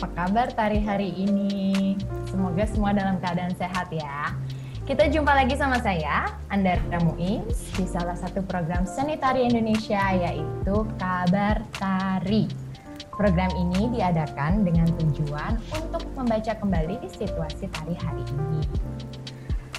apa kabar tari hari ini? Semoga semua dalam keadaan sehat ya. Kita jumpa lagi sama saya, Andara Muiz, di salah satu program seni tari Indonesia yaitu Kabar Tari. Program ini diadakan dengan tujuan untuk membaca kembali situasi tari hari ini.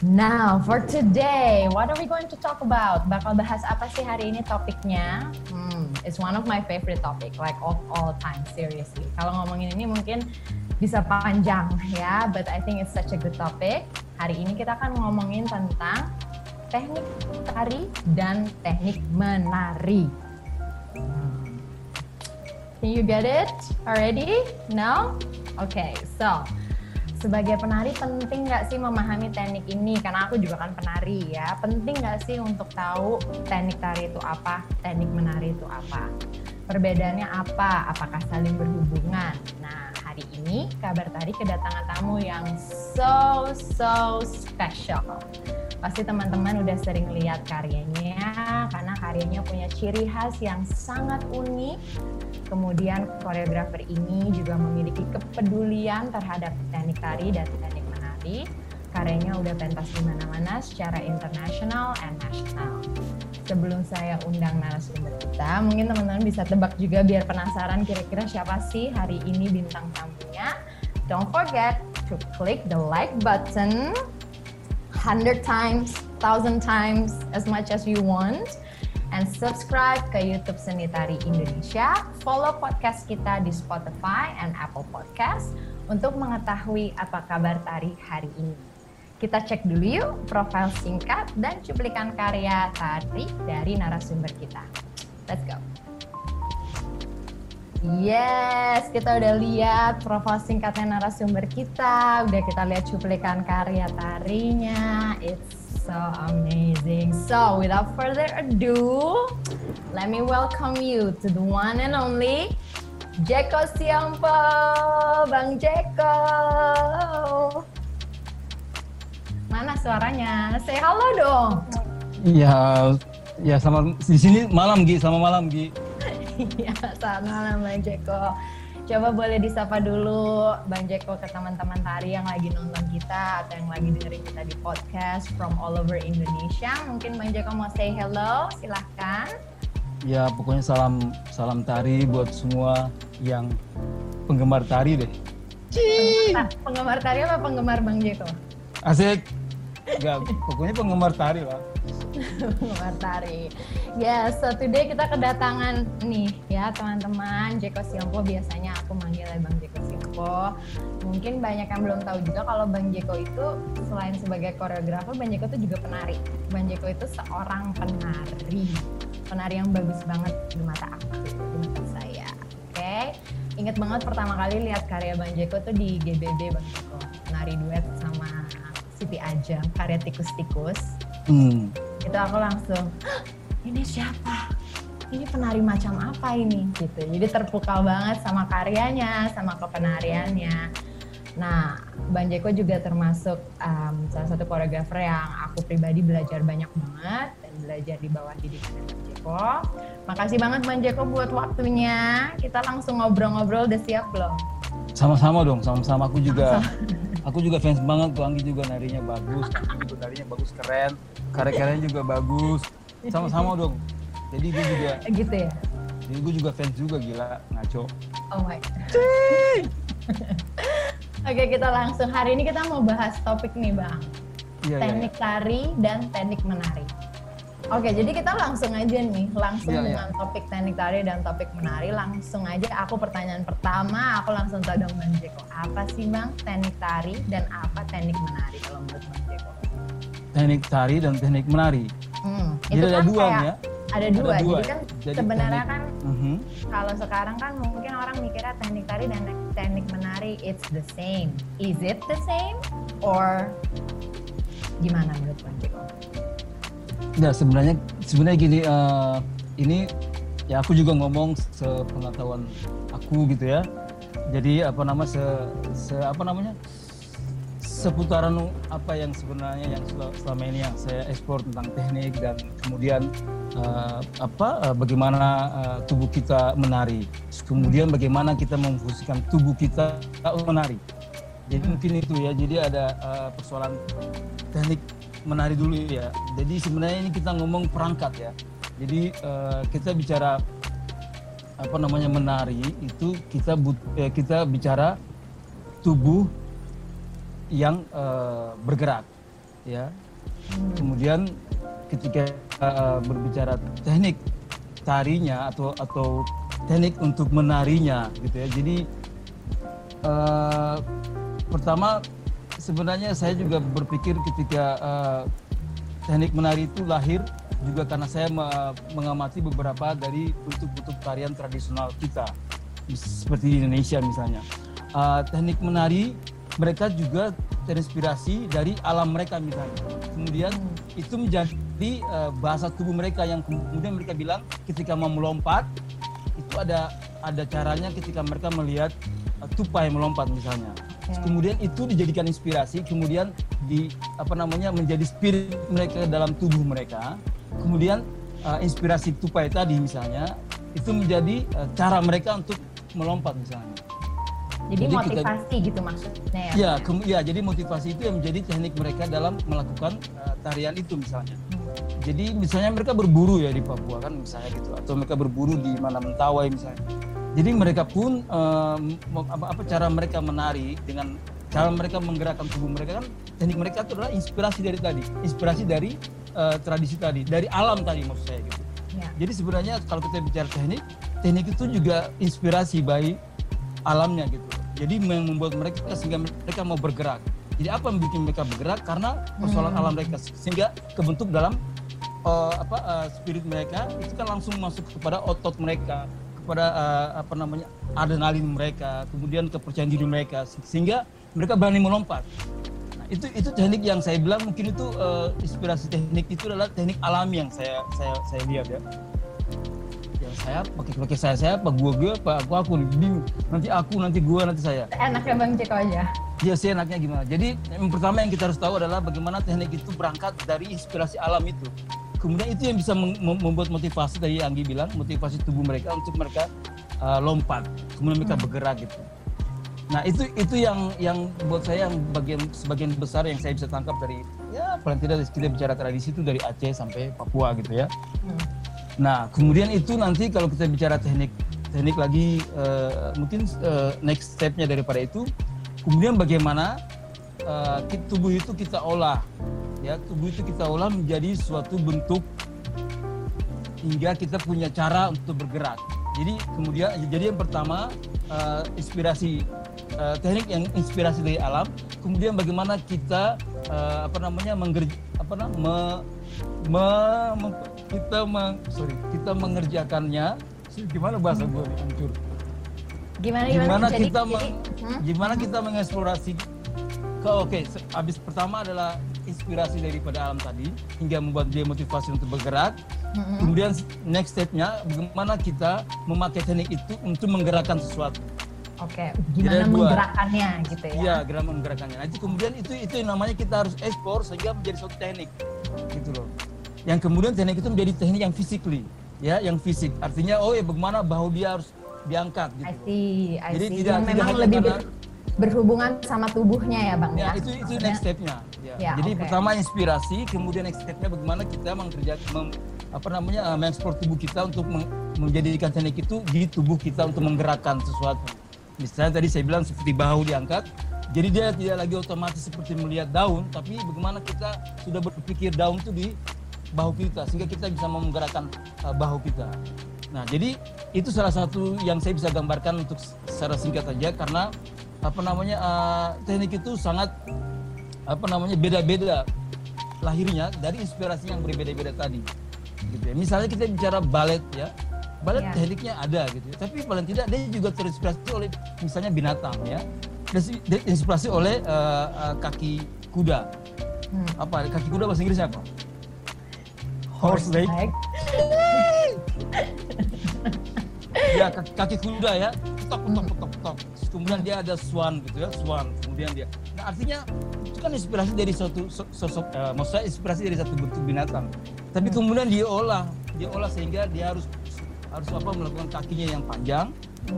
Now, for today, what are we going to talk about? Bakal bahas apa sih hari ini topiknya? Hmm, it's one of my favorite topic, like of all time, seriously. Kalau ngomongin ini mungkin bisa panjang ya, but I think it's such a good topic. Hari ini kita akan ngomongin tentang teknik tari dan teknik menari. Can you get it already? No? Okay, so sebagai penari penting nggak sih memahami teknik ini? Karena aku juga kan penari ya. Penting nggak sih untuk tahu teknik tari itu apa, teknik menari itu apa? Perbedaannya apa? Apakah saling berhubungan? Nah, hari ini kabar tari kedatangan tamu yang so so special. Pasti teman-teman udah sering lihat karyanya karena karyanya punya ciri khas yang sangat unik Kemudian koreografer ini juga memiliki kepedulian terhadap teknik tari dan teknik menari. Karyanya udah pentas di mana-mana secara internasional and nasional. Sebelum saya undang narasumber kita, mungkin teman-teman bisa tebak juga biar penasaran kira-kira siapa sih hari ini bintang tamunya. Don't forget to click the like button 100 times, 1000 times, as much as you want and subscribe ke YouTube Seni Tari Indonesia. Follow podcast kita di Spotify and Apple Podcast untuk mengetahui apa kabar tari hari ini. Kita cek dulu yuk profil singkat dan cuplikan karya tari dari narasumber kita. Let's go. Yes, kita udah lihat profil singkatnya narasumber kita, udah kita lihat cuplikan karya tarinya. It's so amazing. So, without further ado, let me welcome you to the one and only Jeko Siampo, Bang Jeko. Mana suaranya? Say halo dong. Iya, ya sama di sini malam Gi, sama malam Gi. Iya, selamat malam Bang Jeko. Coba boleh disapa dulu Bang Jeko ke teman-teman tari yang lagi nonton kita atau yang lagi dengerin kita di podcast from all over Indonesia. Mungkin Bang Jeko mau say hello, silahkan. Ya pokoknya salam salam tari buat semua yang penggemar tari deh. Penggemar, penggemar tari apa penggemar Bang Jeko? Asik. Enggak, pokoknya penggemar tari lah. Ya, yes, so today kita kedatangan nih ya teman-teman Jeko Siompo biasanya aku manggilnya Bang Jeko Siompo. Mungkin banyak yang belum tahu juga kalau Bang Jeko itu selain sebagai koreografer, Bang Jeko itu juga penari. Bang Jeko itu seorang penari. Penari yang bagus banget di mata aku, di mata saya. Oke. Okay? Ingat banget pertama kali lihat karya Bang Jeko tuh di GBB Bang Jeko. Penari duet sama Siti Ajam, karya tikus-tikus. Hmm. Itu aku langsung, ini siapa? Ini penari macam apa ini? Gitu. Jadi terpukau banget sama karyanya, sama kepenariannya. Nah, Bang Jeko juga termasuk um, salah satu koreografer yang aku pribadi belajar banyak banget dan belajar di bawah didikan Bang Jeko. Makasih banget Bang Jeko buat waktunya. Kita langsung ngobrol-ngobrol, udah siap belum? Sama-sama dong, sama-sama aku juga. Aku juga fans banget tuh Anggi juga narinya bagus, Anggi juga narinya bagus keren, karya-karyanya juga bagus. Sama-sama dong. Jadi gue juga gitu ya. Jadi gue juga fans juga gila ngaco. Oh my. Oke kita langsung hari ini kita mau bahas topik nih bang. Iya, teknik iya, iya. tari dan teknik menari. Oke, jadi kita langsung aja nih, langsung yeah, dengan yeah. topik teknik tari dan topik menari. Langsung aja aku pertanyaan pertama, aku langsung tahu dong Bang Jeko. Apa sih Bang teknik tari dan apa teknik menari kalau menurut Bang Jeko? Teknik tari dan teknik menari. Hmm, jadi itu ada kan dua kayak, ya? Ada dua, ada dua. jadi kan jadi sebenarnya teknik, kan uh -huh. kalau sekarang kan mungkin orang mikirnya teknik tari dan teknik menari it's the same. Is it the same or gimana menurut Bang Jeko? Ya sebenarnya sebenarnya gini uh, ini ya aku juga ngomong sepengetahuan aku gitu ya. Jadi apa nama se, se apa namanya seputaran apa yang sebenarnya yang selama ini yang saya ekspor tentang teknik dan kemudian uh, apa uh, bagaimana uh, tubuh kita menari, kemudian bagaimana kita memfungsikan tubuh kita menari. Jadi mungkin itu ya. Jadi ada uh, persoalan teknik menari dulu ya. Jadi sebenarnya ini kita ngomong perangkat ya. Jadi uh, kita bicara apa namanya menari itu kita but, eh, kita bicara tubuh yang uh, bergerak ya kemudian ketika uh, berbicara teknik tarinya atau atau teknik untuk menarinya gitu ya jadi uh, pertama sebenarnya saya juga berpikir ketika uh, teknik menari itu lahir juga karena saya mengamati beberapa dari bentuk-bentuk tarian tradisional kita seperti di Indonesia misalnya uh, teknik menari mereka juga terinspirasi dari alam mereka misalnya. Kemudian itu menjadi uh, bahasa tubuh mereka yang kemudian mereka bilang ketika mau melompat itu ada ada caranya ketika mereka melihat tupai melompat misalnya. Okay. Kemudian itu dijadikan inspirasi, kemudian di apa namanya menjadi spirit mereka dalam tubuh mereka. Kemudian uh, inspirasi tupai tadi misalnya itu menjadi uh, cara mereka untuk melompat misalnya. Jadi, jadi motivasi kita, gitu maksudnya ya? Ya, ke, ya, jadi motivasi itu yang menjadi teknik mereka dalam melakukan uh, tarian itu misalnya. Hmm. Jadi misalnya mereka berburu ya di Papua kan misalnya gitu, atau mereka berburu di mana Mentawai misalnya. Jadi mereka pun um, apa, apa cara mereka menari dengan cara mereka menggerakkan tubuh mereka kan teknik mereka itu adalah inspirasi dari tadi, inspirasi dari uh, tradisi tadi, dari alam tadi maksud saya gitu. Ya. Jadi sebenarnya kalau kita bicara teknik, teknik itu juga inspirasi baik alamnya gitu jadi yang membuat mereka sehingga mereka mau bergerak jadi apa yang bikin mereka bergerak karena persoalan hmm. alam mereka sehingga kebentuk dalam uh, apa uh, spirit mereka itu kan langsung masuk kepada otot mereka kepada uh, apa namanya adrenalin mereka kemudian kepercayaan diri mereka sehingga mereka berani melompat. Nah, itu itu teknik yang saya bilang mungkin itu uh, inspirasi teknik itu adalah teknik alami yang saya saya saya lihat ya. Saya pakai pakai saya saya apa gua gua apa aku aku bingung nanti aku nanti gua nanti saya. Enaknya bang Ceko aja. Ya sih enaknya gimana. Jadi yang pertama yang kita harus tahu adalah bagaimana teknik itu berangkat dari inspirasi alam itu kemudian itu yang bisa membuat motivasi tadi Anggi bilang motivasi tubuh mereka untuk mereka uh, lompat kemudian mereka hmm. bergerak gitu. Nah itu itu yang yang buat saya yang bagian sebagian besar yang saya bisa tangkap dari ya paling tidak kita bicara tradisi itu dari Aceh sampai Papua gitu ya. Hmm. Nah, kemudian itu nanti kalau kita bicara teknik teknik lagi uh, mungkin uh, next stepnya daripada itu, kemudian bagaimana uh, tubuh itu kita olah, ya tubuh itu kita olah menjadi suatu bentuk hingga kita punya cara untuk bergerak. Jadi kemudian jadi yang pertama uh, inspirasi uh, teknik yang inspirasi dari alam, kemudian bagaimana kita uh, apa namanya mengger, apa namanya me, me, kita meng, sorry kita mengerjakannya. Gimana bahasa gue hancur. Gimana gimana, gimana kita jadi, meng, hmm? gimana kita mengeksplorasi? Ke oke okay, habis pertama adalah inspirasi daripada alam tadi hingga membuat dia motivasi untuk bergerak hmm kemudian next stepnya bagaimana kita memakai teknik itu untuk menggerakkan sesuatu Oke, gimana menggerakkannya gitu ya? Iya, gimana menggerakkannya. Nanti kemudian itu itu yang namanya kita harus ekspor sehingga menjadi suatu teknik, gitu loh. Yang kemudian teknik itu menjadi teknik yang physically, ya, yang fisik. Artinya, oh ya bagaimana bahu dia harus diangkat, gitu. I see, I Jadi see. tidak, yang tidak memang lebih karena, berhubungan sama tubuhnya ya, bang. Ya, ya? itu itu next stepnya. Ya. ya Jadi okay. pertama inspirasi, kemudian next stepnya bagaimana kita mengerjakan mem, apa namanya uh, mengekspor tubuh kita untuk menjadikan teknik itu di tubuh kita untuk menggerakkan sesuatu Misalnya tadi saya bilang seperti bahu diangkat, jadi dia tidak lagi otomatis seperti melihat daun, tapi bagaimana kita sudah berpikir daun itu di bahu kita sehingga kita bisa menggerakkan uh, bahu kita. Nah, jadi itu salah satu yang saya bisa gambarkan untuk secara singkat saja karena apa namanya uh, teknik itu sangat apa namanya beda-beda lahirnya dari inspirasi yang berbeda-beda tadi. Gitu ya. Misalnya kita bicara balet ya, balet yeah. tekniknya ada gitu ya. tapi paling tidak dia juga terinspirasi oleh misalnya binatang ya terinspirasi oleh uh, uh, kaki kuda hmm. apa kaki kuda bahasa Inggrisnya apa horse leg ya kaki, kaki kuda ya. Petok petok petok ketok. Kemudian dia ada swan gitu ya swan. Kemudian dia. Nah artinya itu kan inspirasi dari suatu sosok uh, maksudnya inspirasi dari satu bentuk binatang. Tapi hmm. kemudian dia olah dia olah sehingga dia harus harus apa melakukan kakinya yang panjang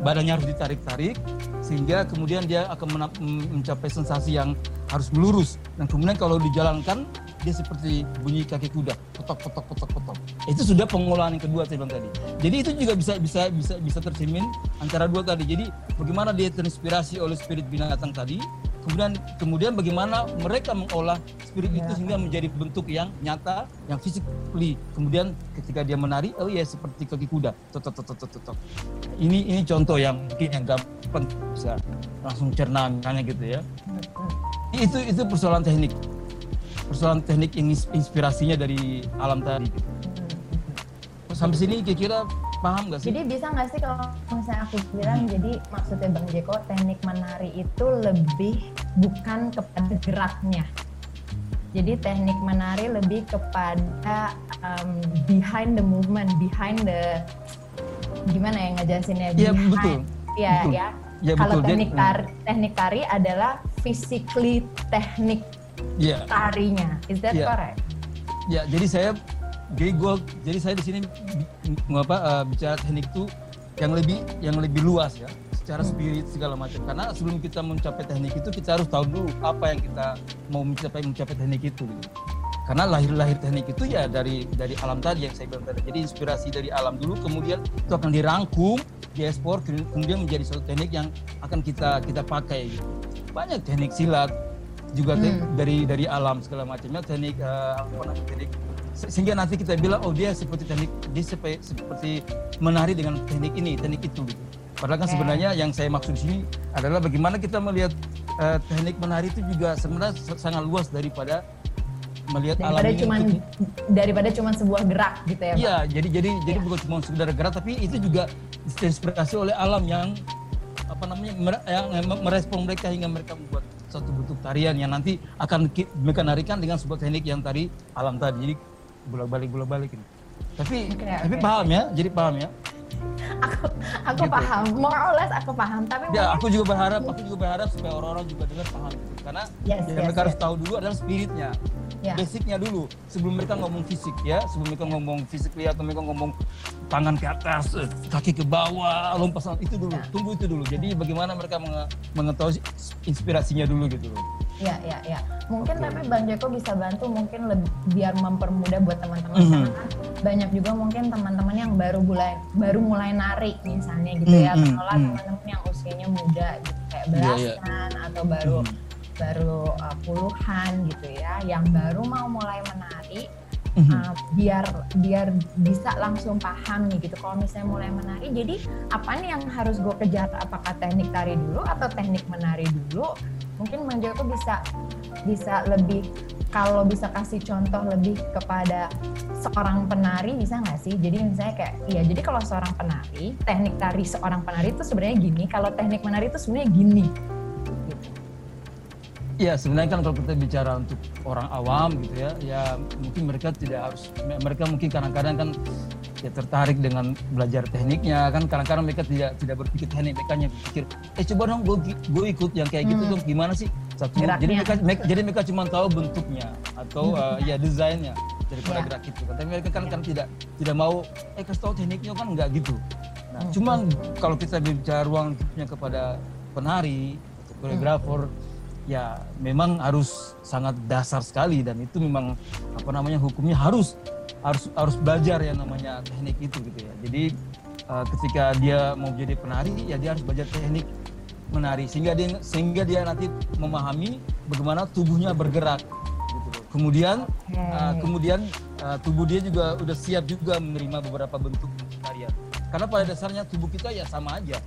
badannya harus ditarik-tarik sehingga kemudian dia akan mencapai sensasi yang harus melurus. Dan kemudian kalau dijalankan dia seperti bunyi kaki kuda potok potok potok potok itu sudah pengolahan yang kedua saya bilang tadi. Jadi itu juga bisa bisa bisa bisa tercermin antara dua tadi. Jadi bagaimana dia terinspirasi oleh spirit binatang tadi kemudian kemudian bagaimana mereka mengolah spirit ya. itu sehingga menjadi bentuk yang nyata yang physically. Kemudian ketika dia menari oh ya seperti kaki kuda. Tok tok tok tok tok ini ini contoh yang mungkin yang gampang bisa langsung cerna misalnya gitu ya. Itu itu persoalan teknik persoalan teknik ini inspirasinya dari alam tadi gitu. sampai sini kira-kira paham gak sih? Jadi bisa nggak sih kalau misalnya aku bilang, hmm. jadi maksudnya Bang Jeko, teknik menari itu lebih bukan kepada geraknya. Jadi teknik menari lebih kepada um, behind the movement, behind the gimana ya ngejelasinnya? Iya betul. Iya ya. ya. Kalau teknik tari, teknik tari adalah physically teknik yeah. tarinya. Is that yeah. correct? Ya, jadi saya jadi gue jadi saya di sini apa uh, bicara teknik itu yang lebih yang lebih luas ya secara spirit segala macam karena sebelum kita mencapai teknik itu kita harus tahu dulu apa yang kita mau mencapai mencapai teknik itu gitu. karena lahir-lahir teknik itu ya dari dari alam tadi yang saya bilang tadi jadi inspirasi dari alam dulu kemudian itu akan dirangkum diekspor kemudian menjadi suatu teknik yang akan kita kita pakai gitu. banyak teknik silat juga hmm. dari dari alam segala macamnya teknik uh, apa namanya teknik sehingga nanti kita bilang oh dia seperti teknik dia seperti, seperti menari dengan teknik ini teknik itu gitu. Padahal kan okay. sebenarnya yang saya maksud di sini adalah bagaimana kita melihat uh, teknik menari itu juga sebenarnya sangat luas daripada melihat daripada alam cuman, ini daripada cuma sebuah gerak gitu ya Iya, jadi jadi ya. jadi bukan cuma sekedar gerak tapi itu juga terinspirasi oleh alam yang apa namanya yang merespon mereka hingga mereka membuat satu bentuk tarian yang nanti akan mereka narikan dengan sebuah teknik yang tadi alam tadi. Jadi bolak balik bolak balik ini. Tapi okay, tapi okay. paham ya, jadi paham ya. aku aku gitu. paham, more or less aku paham. Tapi ya aku juga berharap, aku juga berharap supaya orang-orang juga dengar paham gitu. Karena yes, yang yes, mereka yes. harus tahu dulu adalah spiritnya yeah. basicnya dulu sebelum mereka ngomong fisik ya sebelum mereka ngomong fisik atau mereka ngomong tangan ke atas eh, kaki ke bawah lompasan itu dulu yeah. tunggu itu dulu jadi bagaimana mereka mengetahui inspirasinya dulu gitu loh Ya, ya, ya. Mungkin okay. tapi Bang Joko bisa bantu mungkin lebih, biar mempermudah buat teman-teman mm -hmm. kan banyak juga mungkin teman-teman yang baru mulai baru mulai nari misalnya gitu mm -hmm. ya, atau mm -hmm. teman-teman yang usianya muda gitu kayak belasan yeah, yeah. atau baru mm -hmm baru uh, puluhan gitu ya yang baru mau mulai menari uh, biar biar bisa langsung paham nih gitu kalau misalnya mulai menari jadi apa nih yang harus gue kejar apakah teknik tari dulu atau teknik menari dulu mungkin Bang Joko bisa bisa lebih kalau bisa kasih contoh lebih kepada seorang penari bisa nggak sih? Jadi misalnya kayak, iya jadi kalau seorang penari, teknik tari seorang penari itu sebenarnya gini, kalau teknik menari itu sebenarnya gini. Ya sebenarnya kan kalau kita bicara untuk orang awam gitu ya, ya mungkin mereka tidak harus, mereka mungkin kadang-kadang kan ya tertarik dengan belajar tekniknya kan kadang-kadang mereka tidak tidak berpikir teknik mereka hanya berpikir eh coba dong gue gue ikut yang kayak gitu hmm. dong gimana sih satu Geraknya. jadi mereka, mereka jadi mereka cuma tahu bentuknya atau uh, ya desainnya daripada ya. gerak itu kan tapi mereka kan ya. kan tidak tidak mau eh kasih tahu tekniknya kan enggak gitu nah hmm. cuma kalau kita bicara ruang kepada penari atau koreografer hmm ya memang harus sangat dasar sekali dan itu memang apa namanya hukumnya harus harus harus belajar yang namanya teknik itu gitu ya. Jadi uh, ketika dia mau jadi penari ya dia harus belajar teknik menari sehingga dia sehingga dia nanti memahami bagaimana tubuhnya bergerak gitu. Kemudian uh, kemudian uh, tubuh dia juga udah siap juga menerima beberapa bentuk tarian. Karena pada dasarnya tubuh kita ya sama aja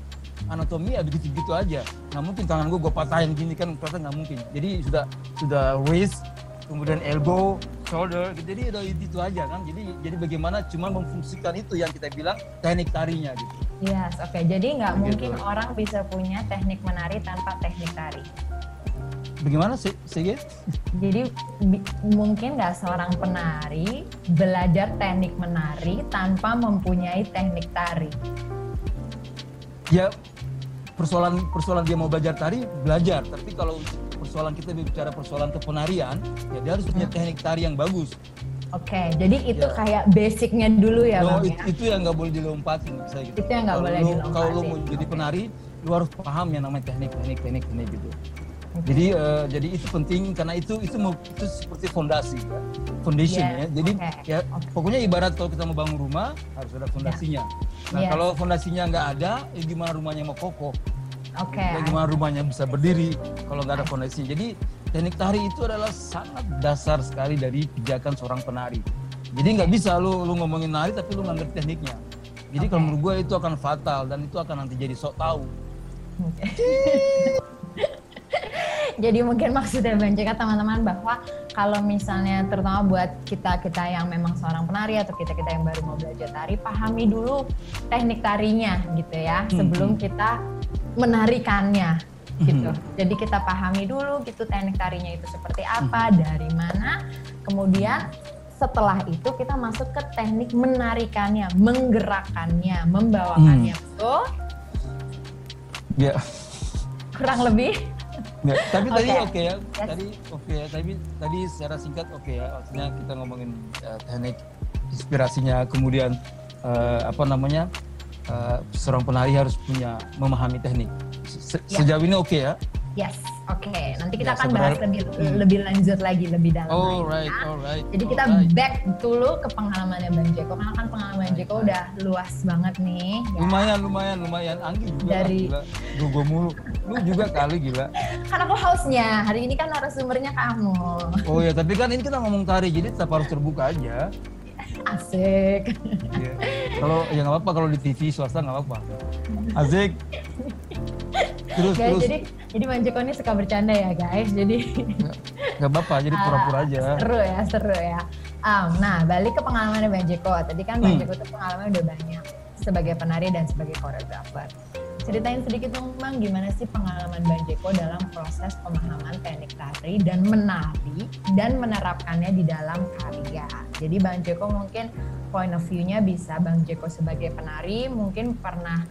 anatomi ya begitu-begitu aja. Nggak mungkin tangan gue gue patahin gini kan ternyata nggak mungkin. Jadi sudah sudah waist kemudian elbow shoulder jadi itu, itu aja kan. Jadi jadi bagaimana cuma memfungsikan itu yang kita bilang teknik tarinya gitu. Yes oke. Okay. jadi nggak gitu. mungkin orang bisa punya teknik menari tanpa teknik tari. Bagaimana sih sih jadi mungkin nggak seorang penari belajar teknik menari tanpa mempunyai teknik tari ya persoalan persoalan dia mau belajar tari belajar tapi kalau persoalan kita bicara persoalan kepenarian ya dia harus punya Hmm. teknik tari yang bagus Oke, jadi itu Ya. kayak basicnya dulu ya No, bang it- ya. itu yang nggak boleh dilompatin gitu Itu yang nggak boleh dilompatin. kalau lu mau jadi penari lu harus paham yang namanya teknik teknik teknik teknik gitu. Jadi eh, jadi itu penting karena itu itu mau itu seperti fondasi ya. Foundation Yes, ya. Jadi oke, ya oke. pokoknya ibarat kalau kita mau bangun rumah harus ada fondasinya. Nah Yes. kalau fondasinya nggak ada ya gimana rumahnya mau kokoh? Oke. Ya, gimana rumahnya bisa berdiri kalau nggak ada fondasinya jadi teknik tari itu adalah sangat dasar sekali dari pijakan seorang penari. Jadi nggak bisa lu lu ngomongin nari tapi lu nggak ngerti tekniknya. Jadi Oke. kalau menurut gue itu akan fatal dan itu akan nanti jadi sok tahu Jadi mungkin maksudnya Bang Jeka teman-teman bahwa kalau misalnya terutama buat kita-kita yang memang seorang penari atau kita-kita yang baru mau belajar tari, pahami dulu teknik tarinya gitu ya sebelum kita menarikannya gitu. Jadi kita pahami dulu gitu teknik tarinya itu seperti apa, dari mana. Kemudian setelah itu kita masuk ke teknik menarikannya, menggerakkannya, membawakannya. Betul? ya Kurang lebih Ya, tapi tadi Oke. oke ya. Yes. Tadi oke ya. Tapi tadi secara singkat oke ya. Artinya kita ngomongin eh, teknik inspirasinya, kemudian eh, apa namanya eh, seorang penari harus punya memahami teknik. Se- Ya. Sejauh ini oke ya. Yes, oke. Nanti kita Ya, akan bahas lebih Hmm. lebih lanjut lagi, lebih dalam lagi. Alright, ya. alright. Jadi kita alright. back dulu ke pengalamannya Bang Jeko karena kan pengalaman Jeko udah luas banget nih. ya. lumayan, lumayan, lumayan. Anggi juga Dari- lah, gila. Gue mulu. Lu juga kali gila. Kan aku hostnya, hari ini kan narasumbernya kamu. Oh ya, tapi kan ini kita ngomong tari, jadi tetap harus terbuka aja. Asik. Iya. Kalau ya nggak apa-apa kalau di TV swasta nggak apa-apa. Asik. Terus terus jadi jadi Bang Jeko ini suka bercanda ya guys. Jadi nggak apa-apa, jadi pura-pura aja. seru ya, seru ya. Um, nah, balik ke pengalamannya Bang Jeko. Tadi kan Hmm. Jeko tuh pengalaman udah banyak sebagai penari dan sebagai koreografer. Ceritain sedikit dong Bang, gimana sih pengalaman Bang Jeko dalam proses pemahaman teknik tari dan menari dan menerapkannya di dalam karya. Jadi Bang Jeko mungkin point of view-nya bisa Bang Jeko sebagai penari mungkin pernah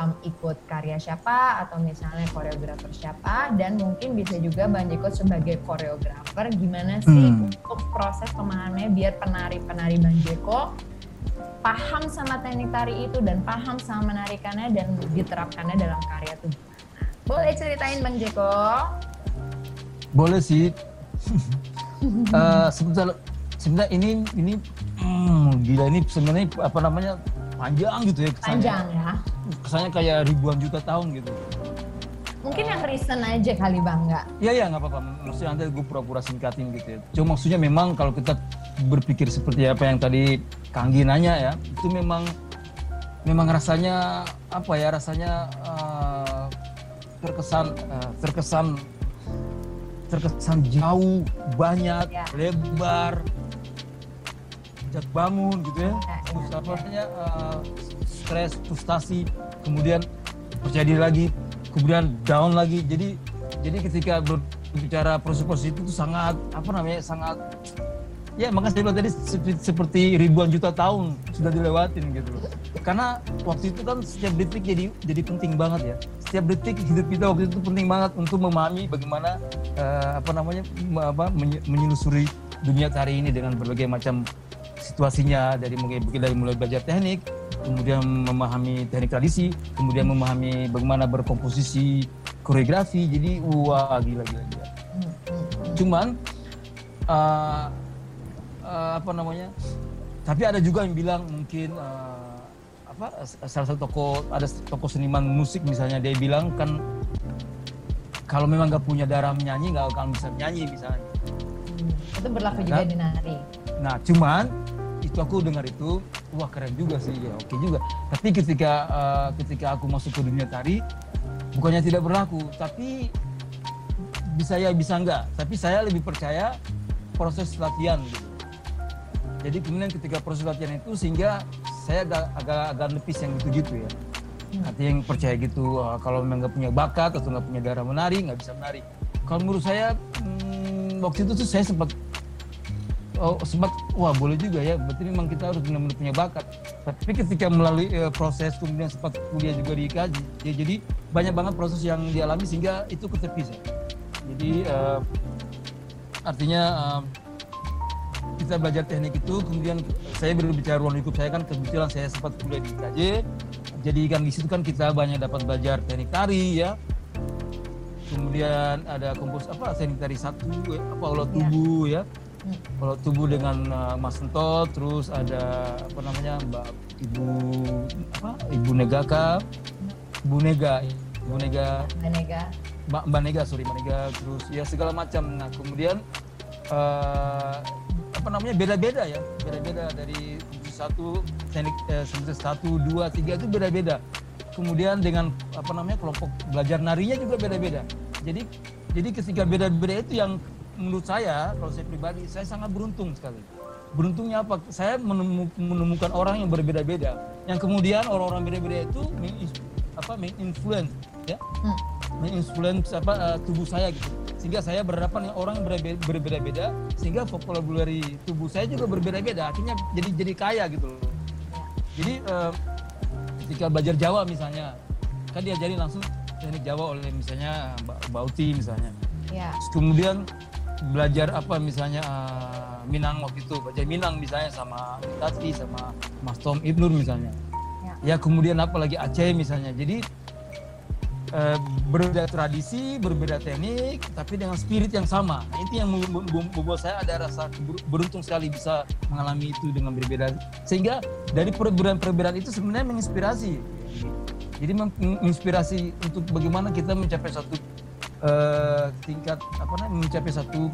um, ikut karya siapa atau misalnya koreografer siapa dan mungkin bisa juga Bang Jeko sebagai koreografer gimana sih Hmm. untuk proses pemahamannya biar penari-penari Bang Jeko paham sama teknik tari itu dan paham sama menarikannya dan diterapkannya dalam karya tuh. Boleh ceritain Bang Jeko? Boleh sih. Eh sebentar, ini ini hmm, gila ini sebenarnya apa namanya panjang gitu ya kesannya. Panjang ya. Kesannya kayak ribuan juta tahun gitu. Mungkin yang recent aja kali Bang nggak? Iya ya nggak apa-apa. Maksudnya nanti gue pura-pura singkatin gitu ya. Cuma maksudnya memang kalau kita berpikir seperti apa yang tadi Kanggi nanya ya, itu memang memang rasanya apa ya rasanya eh, terkesan eh, terkesan terkesan jauh banyak Ya. lebar jat bangun gitu ya. Ya, apa namanya eh, stres frustasi kemudian percaya diri lagi kemudian down lagi. Jadi jadi ketika berbicara proses-proses itu tuh sangat apa namanya sangat ya makanya saya bilang tadi seperti, seperti ribuan juta tahun sudah dilewatin gitu. Karena waktu itu kan setiap detik jadi jadi penting banget ya. Setiap detik hidup kita waktu itu penting banget untuk memahami bagaimana eh, apa namanya apa menye- menyelusuri dunia tari ini dengan berbagai macam situasinya dari mulai dari mulai belajar teknik kemudian memahami teknik tradisi kemudian memahami bagaimana berkomposisi koreografi. Jadi wah gila gila gila. Cuman eh, eh, apa namanya tapi ada juga yang bilang mungkin eh, apa salah satu toko ada toko seniman musik misalnya dia bilang kan kalau memang nggak punya darah menyanyi nggak akan bisa menyanyi misalnya. Hmm, Itu berlaku Nah, juga di nari. Nah, cuman itu aku dengar itu, wah keren juga sih, ya oke juga. Tapi ketika eh, ketika aku masuk ke dunia tari, bukannya tidak berlaku, tapi bisa ya bisa enggak. Tapi saya lebih percaya proses latihan gitu. Jadi kemudian ketika proses latihan itu sehingga saya agak agak, agak nepis yang gitu-gitu ya. Artinya yang percaya gitu, eh, kalau memang nggak punya bakat atau nggak punya darah menari, nggak bisa menari. Kalau menurut saya hmm, waktu itu tuh saya sempat oh, sempat wah boleh juga ya berarti memang kita harus benar-benar punya bakat tapi ketika melalui eh, proses kemudian sempat kuliah juga di IKJ ya jadi banyak banget proses yang dialami sehingga itu ketepis ya. Jadi uh, artinya uh, kita belajar teknik itu kemudian saya berbicara ruang lingkup saya kan kebetulan saya sempat kuliah di KJ jadi kan di situ kan kita banyak dapat belajar teknik tari ya kemudian ada kompos apa teknik tari satu apa olah iya. tubuh ya, ya. Olah tubuh dengan uh, Mas Sentot terus ada apa namanya Mbak Ibu apa Ibu Negaka Bu Nega Bu Nega. Mbak Nega. Mbak, Mbak Nega sorry Mbak Nega. Terus ya segala macam. Nah kemudian uh, apa namanya beda-beda ya. Beda-beda dari satu teknik eh, satu dua tiga itu beda-beda. Kemudian dengan apa namanya kelompok belajar narinya juga beda-beda. Jadi jadi ketika beda-beda itu yang menurut saya kalau saya pribadi saya sangat beruntung sekali. Beruntungnya apa? Saya menemukan orang yang berbeda-beda. Yang kemudian orang-orang beda-beda itu apa menginfluence ya. Hmm. menginfluence apa uh, tubuh saya gitu. Sehingga saya berhadapan dengan orang yang berbeda-beda sehingga vocabulary tubuh saya juga berbeda-beda. Akhirnya jadi jadi kaya gitu loh. Jadi uh, ketika belajar Jawa misalnya kan diajari langsung teknik Jawa oleh misalnya Mbak Bauti misalnya. Ya. kemudian belajar apa misalnya uh, Minang waktu itu belajar Minang misalnya sama Tati sama Mas Tom Ibnur misalnya ya, ya kemudian apa lagi Aceh misalnya jadi Eh, berbeda tradisi, berbeda teknik, tapi dengan spirit yang sama. Nah, itu yang membuat saya ada rasa beruntung sekali bisa mengalami itu dengan berbeda. Sehingga dari perbedaan-perbedaan itu sebenarnya menginspirasi. Jadi menginspirasi untuk bagaimana kita mencapai satu uh, tingkat apa namanya mencapai satu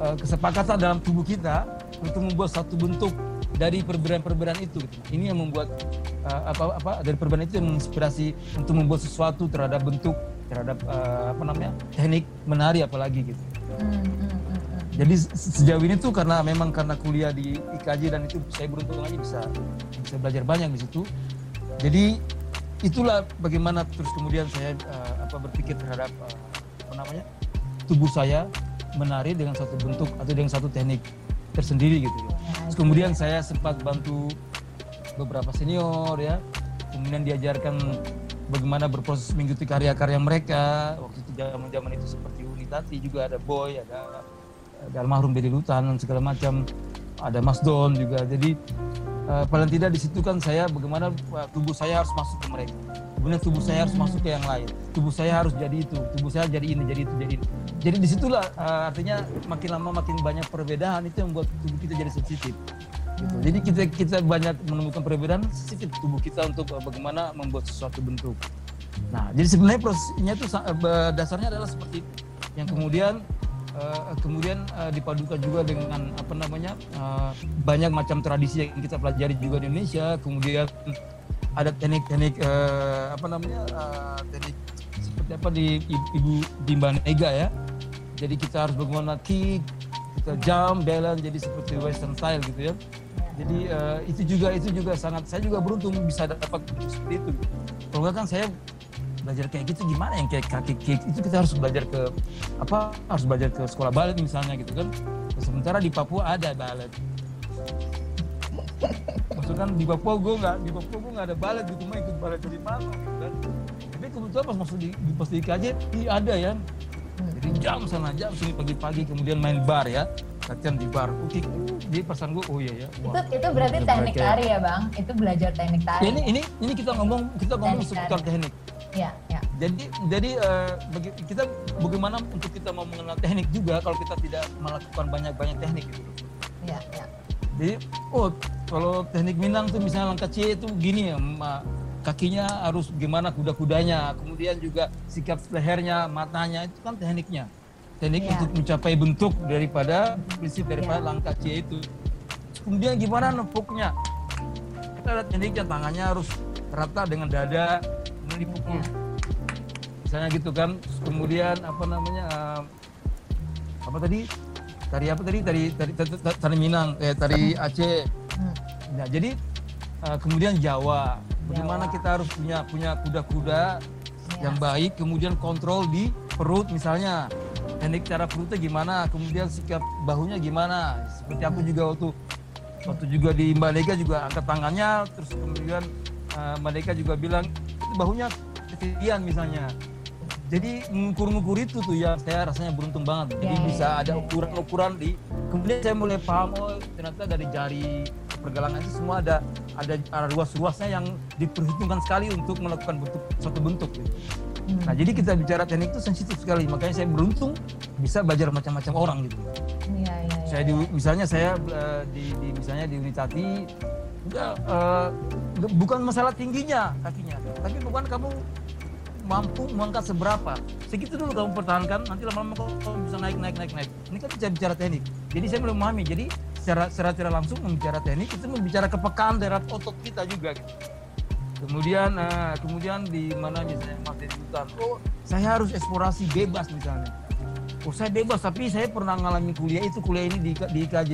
uh, kesepakatan dalam tubuh kita untuk membuat satu bentuk dari perbedaan-perbedaan itu. Gitu. Ini yang membuat uh, apa apa dari perbedaan itu yang menginspirasi untuk membuat sesuatu terhadap bentuk terhadap uh, apa namanya teknik menari apalagi gitu. Hmm, hmm, hmm. Jadi sejauh ini tuh karena memang karena kuliah di IKJ dan itu saya beruntung aja bisa bisa belajar banyak di situ. Jadi itulah bagaimana terus kemudian saya uh, apa berpikir terhadap uh, namanya tubuh saya menari dengan satu bentuk atau dengan satu teknik tersendiri gitu. Ya. Terus kemudian saya sempat bantu beberapa senior ya. Kemudian diajarkan bagaimana berproses mengikuti karya-karya mereka. Waktu itu zaman zaman itu seperti Unitati juga ada Boy ada ada almarhum Dedi Lutan dan segala macam. Ada Mas Don juga. Jadi uh, paling tidak di situ kan saya bagaimana uh, tubuh saya harus masuk ke mereka kemudian tubuh saya harus masuk ke yang lain tubuh saya harus jadi itu tubuh saya jadi ini jadi itu jadi ini jadi di situlah uh, artinya makin lama makin banyak perbedaan itu yang membuat tubuh kita jadi sensitif Gitu. Jadi kita kita banyak menemukan perbedaan sensitif tubuh kita untuk uh, bagaimana membuat sesuatu bentuk. Nah, jadi sebenarnya prosesnya itu uh, dasarnya adalah seperti itu. Yang kemudian uh, kemudian uh, dipadukan juga dengan apa namanya uh, banyak macam tradisi yang kita pelajari juga di Indonesia. Kemudian ada teknik-teknik uh, apa namanya uh, teknik seperti apa di ibu di Ega ya. Jadi kita harus bagaimana kick, kita jump, balance jadi seperti western style gitu ya. Jadi uh, itu juga itu juga sangat saya juga beruntung bisa dapat seperti itu. Kalau enggak kan saya belajar kayak gitu gimana yang kayak kaki kick? Itu kita harus belajar ke apa harus belajar ke sekolah balet misalnya gitu kan. Sementara di Papua ada balet maksudnya kan di Papua gue nggak di Papua gue nggak ada balet gitu mah ikut balet dari mana gitu kan. Tapi kebetulan pas masuk di, pas di KJ ini ada ya. Jadi jam sana jam sini pagi-pagi kemudian main bar ya. Latihan di bar. Oke di pesan gue oh iya ya. Wah, itu itu berarti teknik tari ya bang? Itu belajar teknik tari. Ya, ini ini ini kita ngomong kita ngomong teknik seputar tari. teknik. Ya ya jadi jadi uh, bagi, kita bagaimana untuk kita mau mengenal teknik juga kalau kita tidak melakukan banyak banyak teknik gitu. Ya ya jadi oh kalau teknik Minang tuh misalnya langkah C itu gini ya kakinya harus gimana kuda-kudanya kemudian juga sikap lehernya matanya itu kan tekniknya teknik yeah. untuk mencapai bentuk daripada prinsip daripada yeah. langkah C itu. Kemudian gimana nempuknya? Kita ada tekniknya tangannya harus rata dengan dada, kemudian dipukul. Yeah. Misalnya gitu kan. kemudian apa namanya? Uh, apa tadi? Tari apa tadi? Tari tari tari, tari, tari Minang, eh tari Aceh. Hmm. Nah, jadi uh, kemudian Jawa. Bagaimana Jawa. kita harus punya punya kuda-kuda yeah. yang baik, kemudian kontrol di perut misalnya teknik cara perutnya gimana, kemudian sikap bahunya gimana. Seperti aku juga waktu waktu juga di Mbak Nega juga angkat tangannya, terus kemudian uh, Mbak Nega juga bilang bahunya latihan misalnya. Jadi mengukur-ngukur itu tuh ya saya rasanya beruntung banget. Jadi Ya, bisa ya, ada ya, ukuran-ukuran di. Kemudian saya mulai paham oh ternyata dari jari pergelangan itu semua ada ada, ada ruas-ruasnya yang diperhitungkan sekali untuk melakukan bentuk suatu bentuk. Gitu. Hmm. Nah jadi kita bicara teknik itu sensitif sekali. Makanya saya beruntung bisa belajar macam-macam orang gitu. Iya, iya, iya. Saya di, misalnya saya eh, di, di misalnya di Unitati enggak, enggak- bukan masalah tingginya kakinya, tapi bukan kamu mampu mengangkat seberapa. Segitu dulu kamu pertahankan, nanti lama-lama kamu bisa naik naik naik naik. Ini kan bicara, bicara teknik. Jadi saya belum memahami. Jadi secara secara tidak langsung membicara teknik itu membicara kepekaan daerah otot kita juga. Kemudian eh, kemudian di mana misalnya Mas Hutan, oh saya harus eksplorasi bebas misalnya. Oh saya bebas tapi saya pernah mengalami kuliah itu kuliah ini di, di IKJ.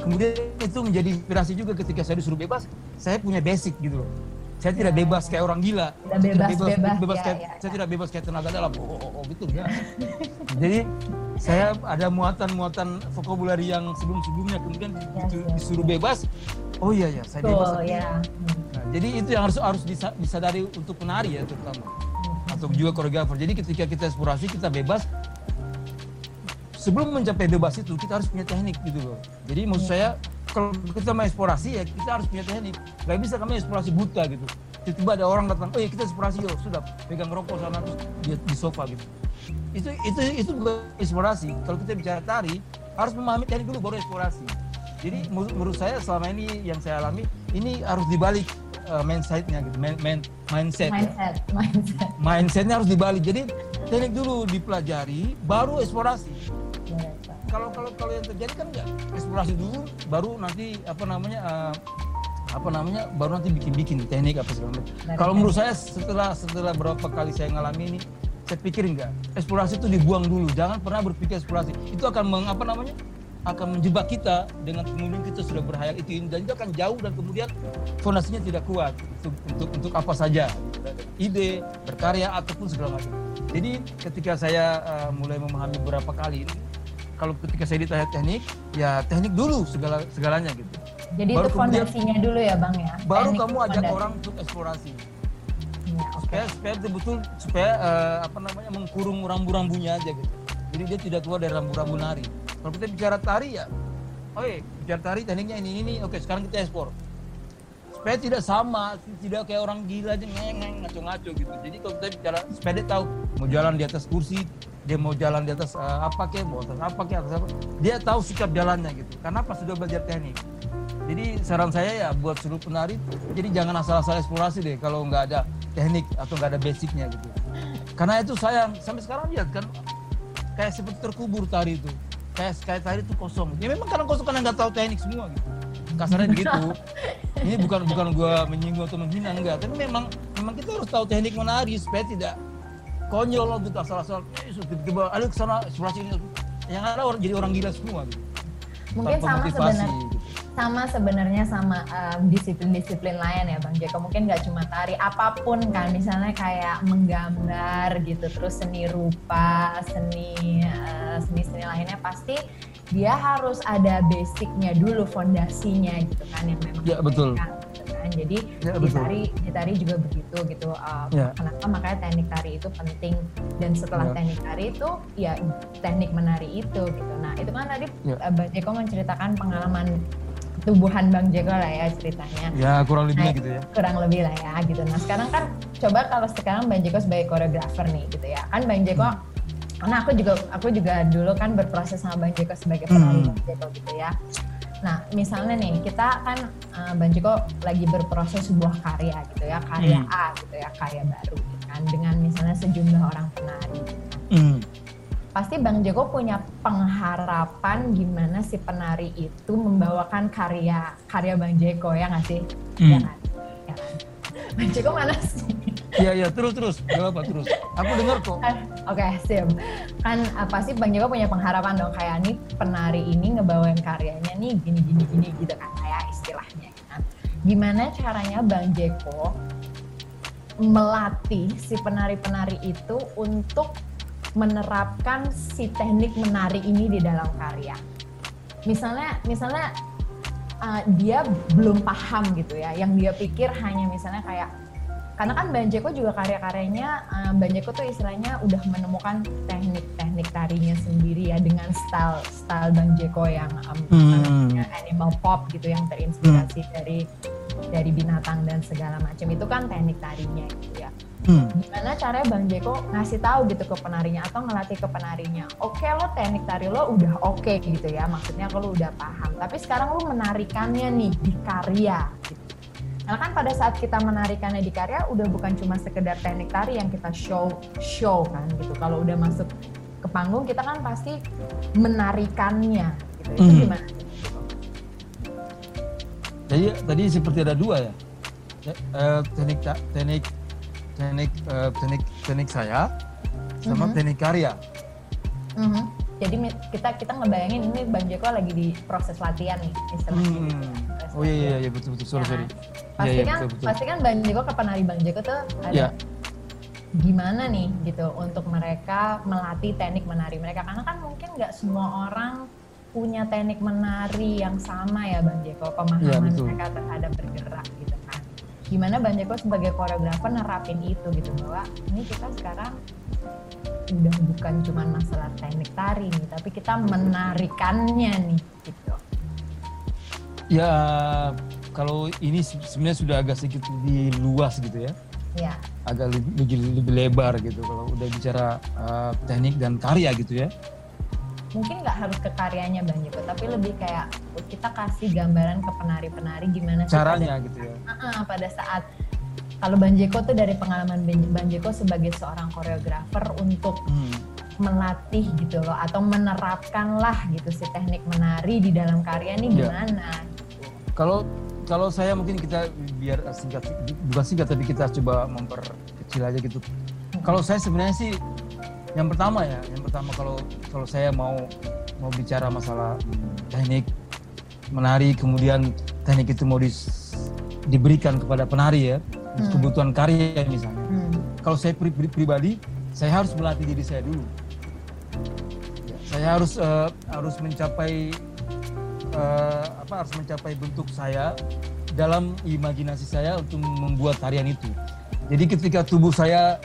Kemudian itu menjadi inspirasi juga ketika saya disuruh bebas, saya punya basic gitu loh. Saya tidak Ya, bebas ya. kayak orang gila. Tidak Saya bebas-bebas, bebas ya, kayak, ya, saya ya. tidak bebas kayak tenaga dalam. Oh, oh, oh gitu enggak. Jadi saya ada muatan-muatan vocabulary yang sebelum-sebelumnya kemudian Ya, disu- ya, disuruh bebas. Oh iya ya, saya bebas. Ya. Nah, jadi itu yang harus harus disa- disadari untuk penari ya terutama Hmm. atau juga koreografer. Jadi ketika kita eksplorasi kita bebas sebelum mencapai bebas itu kita harus punya teknik gitu loh. Jadi maksud saya kalau kita mau eksplorasi ya kita harus punya teknik. Gak bisa kami eksplorasi buta gitu. Tiba-tiba ada orang datang, oh ya kita eksplorasi yuk, sudah pegang rokok sana terus di, di sofa gitu. Itu itu itu bukan eksplorasi. Kalau kita bicara tari harus memahami teknik dulu baru eksplorasi. Jadi menurut, saya selama ini yang saya alami ini harus dibalik uh, mindset-nya gitu, main, main, mindset. ya Mindset, mindset. mindsetnya harus dibalik jadi teknik dulu dipelajari baru eksplorasi. Kalau kalau kalau yang terjadi kan enggak eksplorasi dulu baru nanti apa namanya eh, apa namanya baru nanti bikin-bikin teknik apa segala macam. Kalau menurut saya setelah setelah berapa kali saya ngalami ini saya pikir enggak eksplorasi itu dibuang dulu. Jangan pernah berpikir eksplorasi. Itu akan meng, apa namanya akan menjebak kita dengan kemudian kita sudah berhayal. Itu ini dan itu akan jauh dan kemudian fondasinya tidak kuat untuk untuk untuk apa saja. Ide berkarya ataupun segala macam. Jadi ketika saya eh, mulai memahami beberapa kali ini kalau ketika saya ditanya teknik ya teknik dulu segala segalanya gitu Jadi Baru itu kemudian- fondasinya dulu ya Bang ya. baru Teknik kamu ajak fondasi. orang untuk eksplorasi Ya, oke. supaya supaya betul-betul supaya eh, apa namanya mengkurung rambu-rambunya aja gitu jadi dia tidak keluar dari rambu-rambu nari kalau kita bicara tari ya oke bicara tari tekniknya ini ini oke sekarang kita ekspor supaya tidak sama tidak kayak orang gila aja ngeng ngaco-ngaco gitu. Jadi kalau kita bicara dia tahu mau jalan di atas kursi dia mau jalan di atas eh, apa kek mau atas apa kek atas apa. Dia tahu sikap jalannya gitu. Karena apa? Sudah belajar teknik. Jadi saran saya ya buat seluruh penari jadi jangan asal-asal eksplorasi deh kalau nggak ada teknik atau nggak ada basicnya gitu. Karena itu sayang sampai sekarang lihat kan kayak seperti terkubur tari itu. Kayak kayak tari itu kosong. Ya memang karena kosong karena nggak tahu teknik semua gitu kasarnya begitu. Ini bukan bukan gua menyinggung atau menghina enggak. Tapi memang memang kita harus tahu teknik menari supaya tidak konyol gitu asal-asal eh, tiba-tiba ayo ke sana eksplorasi ini. Yang ada orang jadi orang gila semua gitu. Mungkin tanpa sama sebenarnya gitu. sama sebenarnya sama em, disiplin-disiplin lain ya Bang Jeko. Mungkin nggak cuma tari apa pun kan. Misalnya kayak menggambar gitu terus seni rupa seni eh, seni-seni lainnya pasti dia harus ada basicnya dulu fondasinya gitu kan yang memang Ya, betul. gitu kan jadi Ya, di tari di tari juga begitu gitu eh, Ya. kenapa makanya teknik tari itu penting dan setelah Ya. teknik tari itu ya teknik menari itu gitu nah itu kan tadi Ya. eh, Bang Jeko menceritakan pengalaman tubuhan Bang Jeko lah ya ceritanya ya kurang lebihnya Nah, gitu ya kurang lebih lah ya gitu nah sekarang kan coba kalau sekarang Bang Jeko sebagai koreografer nih gitu ya kan Bang Jeko Hmm. Karena aku juga aku juga dulu kan berproses sama Bang Jeko sebagai penari Hmm. Bang Jeko gitu ya nah misalnya nih kita kan eh, Bang Jeko lagi berproses sebuah karya gitu ya karya Hmm. A gitu ya karya baru gitu kan dengan misalnya sejumlah orang penari gitu kan Hmm. pasti Bang Joko punya pengharapan gimana si penari itu membawakan karya karya Bang Jeko ya nggak sih? Ya Hmm. kan? Ya kan? Bang Jeko mana sih? Iya iya terus terus Gak apa terus. Aku dengar kok. Kan, Oke, sim. Kan uh, pasti Bang Joko punya pengharapan dong kayak nih penari ini ngebawain karyanya nih gini gini gini gitu kan kayak istilahnya kan. Gimana caranya Bang Jeko melatih si penari-penari itu untuk menerapkan si teknik menari ini di dalam karya. Misalnya, misalnya uh, dia belum paham gitu ya, yang dia pikir hanya misalnya kayak karena kan Bang Jeko juga karya-karyanya uh, Bang Jeko tuh istilahnya udah menemukan teknik-teknik tarinya sendiri ya dengan style style Bang Jeko yang um, hmm. animal pop gitu yang terinspirasi hmm. dari dari binatang dan segala macam itu kan teknik tarinya gitu ya. Hmm. Gimana caranya Bang Jeko ngasih tahu gitu ke penarinya atau ngelatih ke penarinya? Oke okay, lo teknik tari lo udah oke okay, gitu ya, maksudnya kalau udah paham. Tapi sekarang lo menarikannya nih di karya. Gitu. Karena kan pada saat kita menarikannya di karya udah bukan cuma sekedar teknik tari yang kita show show kan gitu. Kalau udah masuk ke panggung kita kan pasti menarikannya gitu. Itu hmm. gimana? Jadi tadi seperti ada dua ya. Uh, teknik teknik teknik uh, teknik teknik saya sama mm-hmm. teknik karya. Mm-hmm. Jadi kita kita ngebayangin ini Bang Jeko lagi di proses latihan nih istilahnya. Hmm. Gitu. Oh iya iya iya betul betul sorry ya. sorry. Pasti ya, kan betul, betul. pasti kan Bang Jeko ke penari Bang Jeko tuh ada ya. gimana nih gitu untuk mereka melatih teknik menari mereka karena kan mungkin nggak semua orang punya teknik menari yang sama ya Bang Jeko pemahaman ya, mereka terhadap bergerak gitu gimana Bang Jeko sebagai koreografer nerapin itu gitu bahwa ini kita sekarang udah bukan cuma masalah teknik tari nih tapi kita menarikannya nih gitu. Ya kalau ini sebenarnya sudah agak sedikit lebih luas gitu ya. Ya. Agak lebih, lebih, lebar gitu kalau udah bicara uh, teknik dan karya gitu ya. Mungkin nggak harus ke karyanya Bang Joko tapi lebih kayak kita kasih gambaran ke penari-penari gimana caranya pada, gitu ya. Uh, pada saat kalau Bang Jeko tuh dari pengalaman Bang Jeko sebagai seorang koreografer untuk hmm. melatih gitu loh atau menerapkan lah gitu si teknik menari di dalam karya ini iya. gimana kalau kalau saya mungkin kita biar singkat bukan singkat tapi kita coba memperkecil aja gitu hmm. kalau saya sebenarnya sih yang pertama ya yang pertama kalau kalau saya mau mau bicara masalah teknik menari kemudian teknik itu mau di, diberikan kepada penari ya hmm. kebutuhan karya misalnya hmm. kalau saya pri, pri, pribadi saya harus melatih diri saya dulu ya, saya harus uh, harus mencapai uh, apa harus mencapai bentuk saya dalam imajinasi saya untuk membuat tarian itu jadi ketika tubuh saya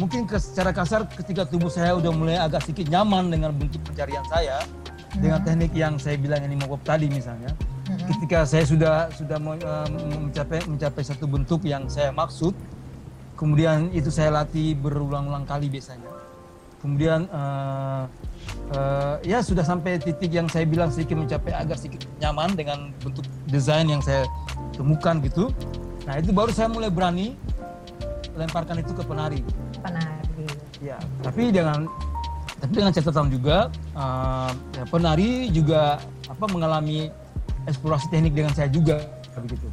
mungkin ke, secara kasar ketika tubuh saya udah mulai agak sedikit nyaman dengan bentuk pencarian saya hmm. dengan teknik yang saya bilang ini mokop tadi misalnya. Ketika saya sudah sudah uh, mencapai mencapai satu bentuk yang saya maksud kemudian itu saya latih berulang-ulang kali biasanya. Kemudian uh, uh, ya sudah sampai titik yang saya bilang sedikit mencapai agak sedikit nyaman dengan bentuk desain yang saya temukan gitu. Nah itu baru saya mulai berani lemparkan itu ke penari. Penari. Ya, tapi dengan tapi dengan catatan juga uh, ya, penari juga apa mengalami eksplorasi teknik dengan saya juga begitu.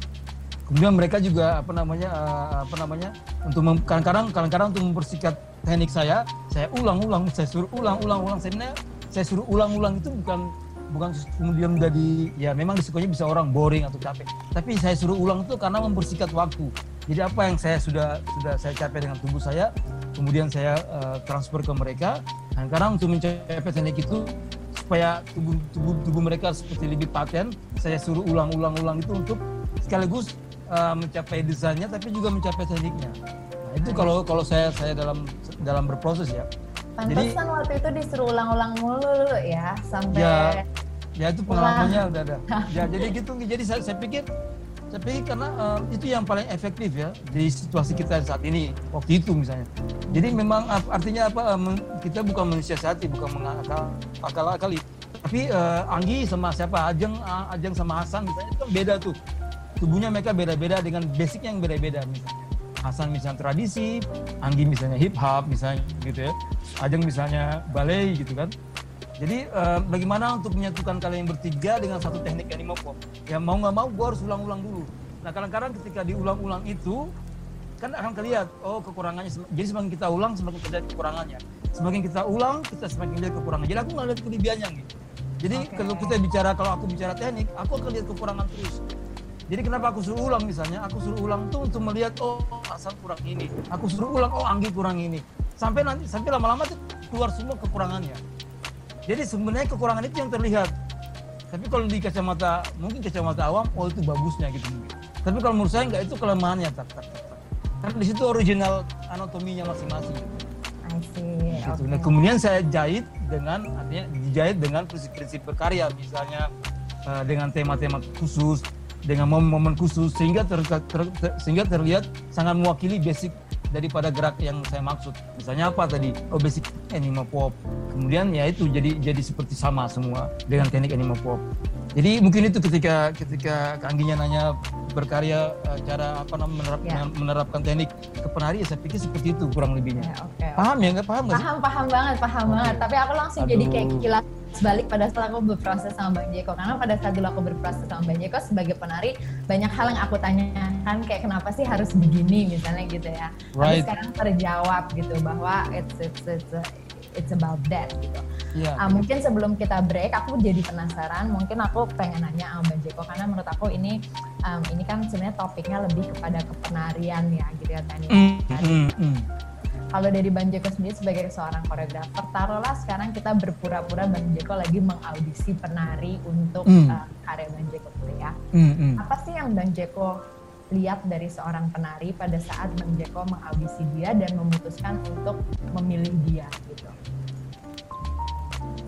Kemudian mereka juga apa namanya uh, apa namanya untuk kadang-kadang kadang-kadang untuk mempersingkat teknik saya, saya ulang-ulang, saya suruh ulang-ulang-ulang. Sebenarnya saya suruh ulang-ulang itu bukan bukan kemudian menjadi ya memang risikonya bisa orang boring atau capek. Tapi saya suruh ulang itu karena mempersingkat waktu. Jadi apa yang saya sudah sudah saya capai dengan tubuh saya, kemudian saya uh, transfer ke mereka. Dan karena untuk mencapai teknik itu supaya tubuh, tubuh tubuh mereka seperti lebih paten, saya suruh ulang-ulang-ulang itu untuk sekaligus uh, mencapai desainnya, tapi juga mencapai tekniknya. Nah, itu kalau kalau saya saya dalam dalam berproses ya. Pantesan jadi, waktu itu disuruh ulang-ulang mulu ya sampai ya, ya itu pengalamannya udah ada. ya jadi gitu jadi saya, saya pikir tapi karena uh, itu yang paling efektif ya di situasi kita saat ini waktu itu misalnya. Jadi memang artinya apa uh, kita bukan mensiasati, bukan mengakal akal akali. Tapi uh, Anggi sama siapa Ajeng Ajeng sama Hasan misalnya itu kan beda tuh. Tubuhnya mereka beda-beda dengan basicnya yang beda-beda misalnya. Hasan misalnya tradisi, Anggi misalnya hip hop misalnya gitu ya. Ajeng misalnya ballet gitu kan. Jadi uh, bagaimana untuk menyatukan kalian yang bertiga dengan satu teknik animal pop? Ya mau nggak mau gue harus ulang-ulang dulu. Nah kadang-kadang ketika diulang-ulang itu kan akan kelihatan oh kekurangannya. Jadi semakin kita ulang semakin kita lihat kekurangannya. Semakin kita ulang kita semakin lihat kekurangannya. Jadi aku nggak lihat kelebihannya gitu. Jadi okay. kalau kita bicara kalau aku bicara teknik, aku akan lihat kekurangan terus. Jadi kenapa aku suruh ulang misalnya? Aku suruh ulang tuh untuk melihat oh asal kurang ini. Aku suruh ulang oh Anggi kurang ini. Sampai nanti sampai lama-lama tuh keluar semua kekurangannya. Jadi sebenarnya kekurangan itu yang terlihat. Tapi kalau di kacamata mungkin kacamata awam, oh itu bagusnya gitu mungkin. Tapi kalau menurut saya nggak itu kelemahannya tak, tak, tak. Karena di situ original anatominya masing-masing. I see. Gitu. Oke. Nah, kemudian saya jahit dengan artinya dijahit dengan prinsip-prinsip berkarya, misalnya eh, dengan tema-tema khusus, dengan momen-momen khusus sehingga ter, ter- ter- sehingga terlihat sangat mewakili basic daripada gerak yang saya maksud. Misalnya apa tadi? Oh basic anime pop. Kemudian ya itu jadi jadi seperti sama semua dengan teknik anime pop. Jadi mungkin itu ketika ketika Angginya nanya berkarya eh, cara apa namanya menerap, Ya. menerapkan teknik ke penari, ya saya pikir seperti itu kurang lebihnya. Ya, oke. Paham ya nggak paham nggak? Paham, paham banget, paham Oke. banget. Tapi aku langsung jadi kayak Aduh. Balik pada saat aku berproses sama Bang Jeko. Karena pada saat dulu aku berproses sama Bang Jeko sebagai penari, banyak hal yang aku tanyakan kayak kenapa sih harus begini misalnya gitu ya. Tapi Right. sekarang terjawab gitu bahwa it's it's it's, it's about that gitu. Iya. Ah, mungkin sebelum kita break, aku jadi penasaran. Mungkin aku pengen nanya sama Bang Jeko karena menurut aku ini um, ini kan sebenarnya topiknya lebih kepada kepenarian ya gitu ya teknik. Mm, mm, mm. Kalau dari Bang Jeko sendiri sebagai seorang koreografer, taruhlah sekarang kita berpura-pura Bang Jeko lagi mengaudisi penari untuk Hmm. uh, karya Bang Jeko gitu ya. Mm, mm. Apa sih yang Bang Jeko lihat dari seorang penari pada saat Bang Jeko mengaudisi dia dan memutuskan untuk memilih dia gitu?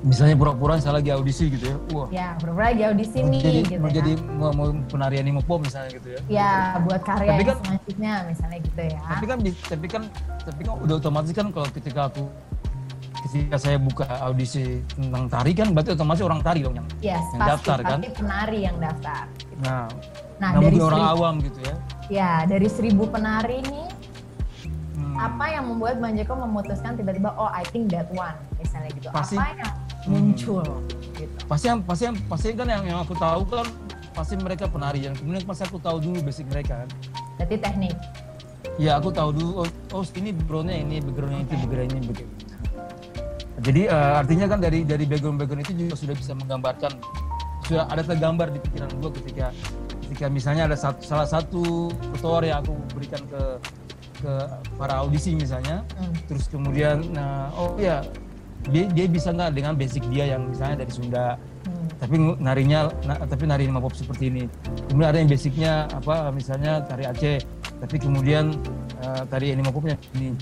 Misalnya pura-pura saya lagi audisi gitu ya. Wah. Ya, pura-pura lagi audisi Mau nih jadi, gitu mau ya. jadi mau, mau penarian anime pop misalnya gitu ya. Ya, buat karya Tapi kan- selanjutnya misalnya gitu ya. Tapi kan tapi kan tapi kan udah otomatis kan kalau ketika aku ketika saya buka audisi tentang tari kan berarti otomatis orang tari dong yang Yes, yang pasti, daftar, kan? pasti penari yang daftar. nah, Nah, nah dari mungkin orang seribu, awam gitu ya. ya dari seribu penari nih Hmm. apa yang membuat Bang Jeko memutuskan tiba-tiba oh I think that one misalnya gitu Pasti- apa yang Hmm. muncul gitu Pasti yang pasti yang pasti kan yang, yang aku tahu kan pasti mereka penari yang kemudian pasti aku tahu dulu basic mereka kan. berarti teknik Ya aku tahu dulu oh, oh ini backgroundnya ini backgroundnya itu Oke. backgroundnya ini begini. Jadi eh, artinya kan dari dari background background itu juga sudah bisa menggambarkan sudah ada tergambar di pikiran gua ketika ketika misalnya ada satu, salah satu tutor yang aku berikan ke ke para audisi misalnya Hmm. terus kemudian nah, oh ya dia, dia bisa nggak dengan basic dia yang misalnya dari Sunda? Hmm. tapi narinya na- tapi nari pop seperti ini. Kemudian ada yang basicnya apa misalnya tari Aceh tapi kemudian eh, tari anima popnya ini.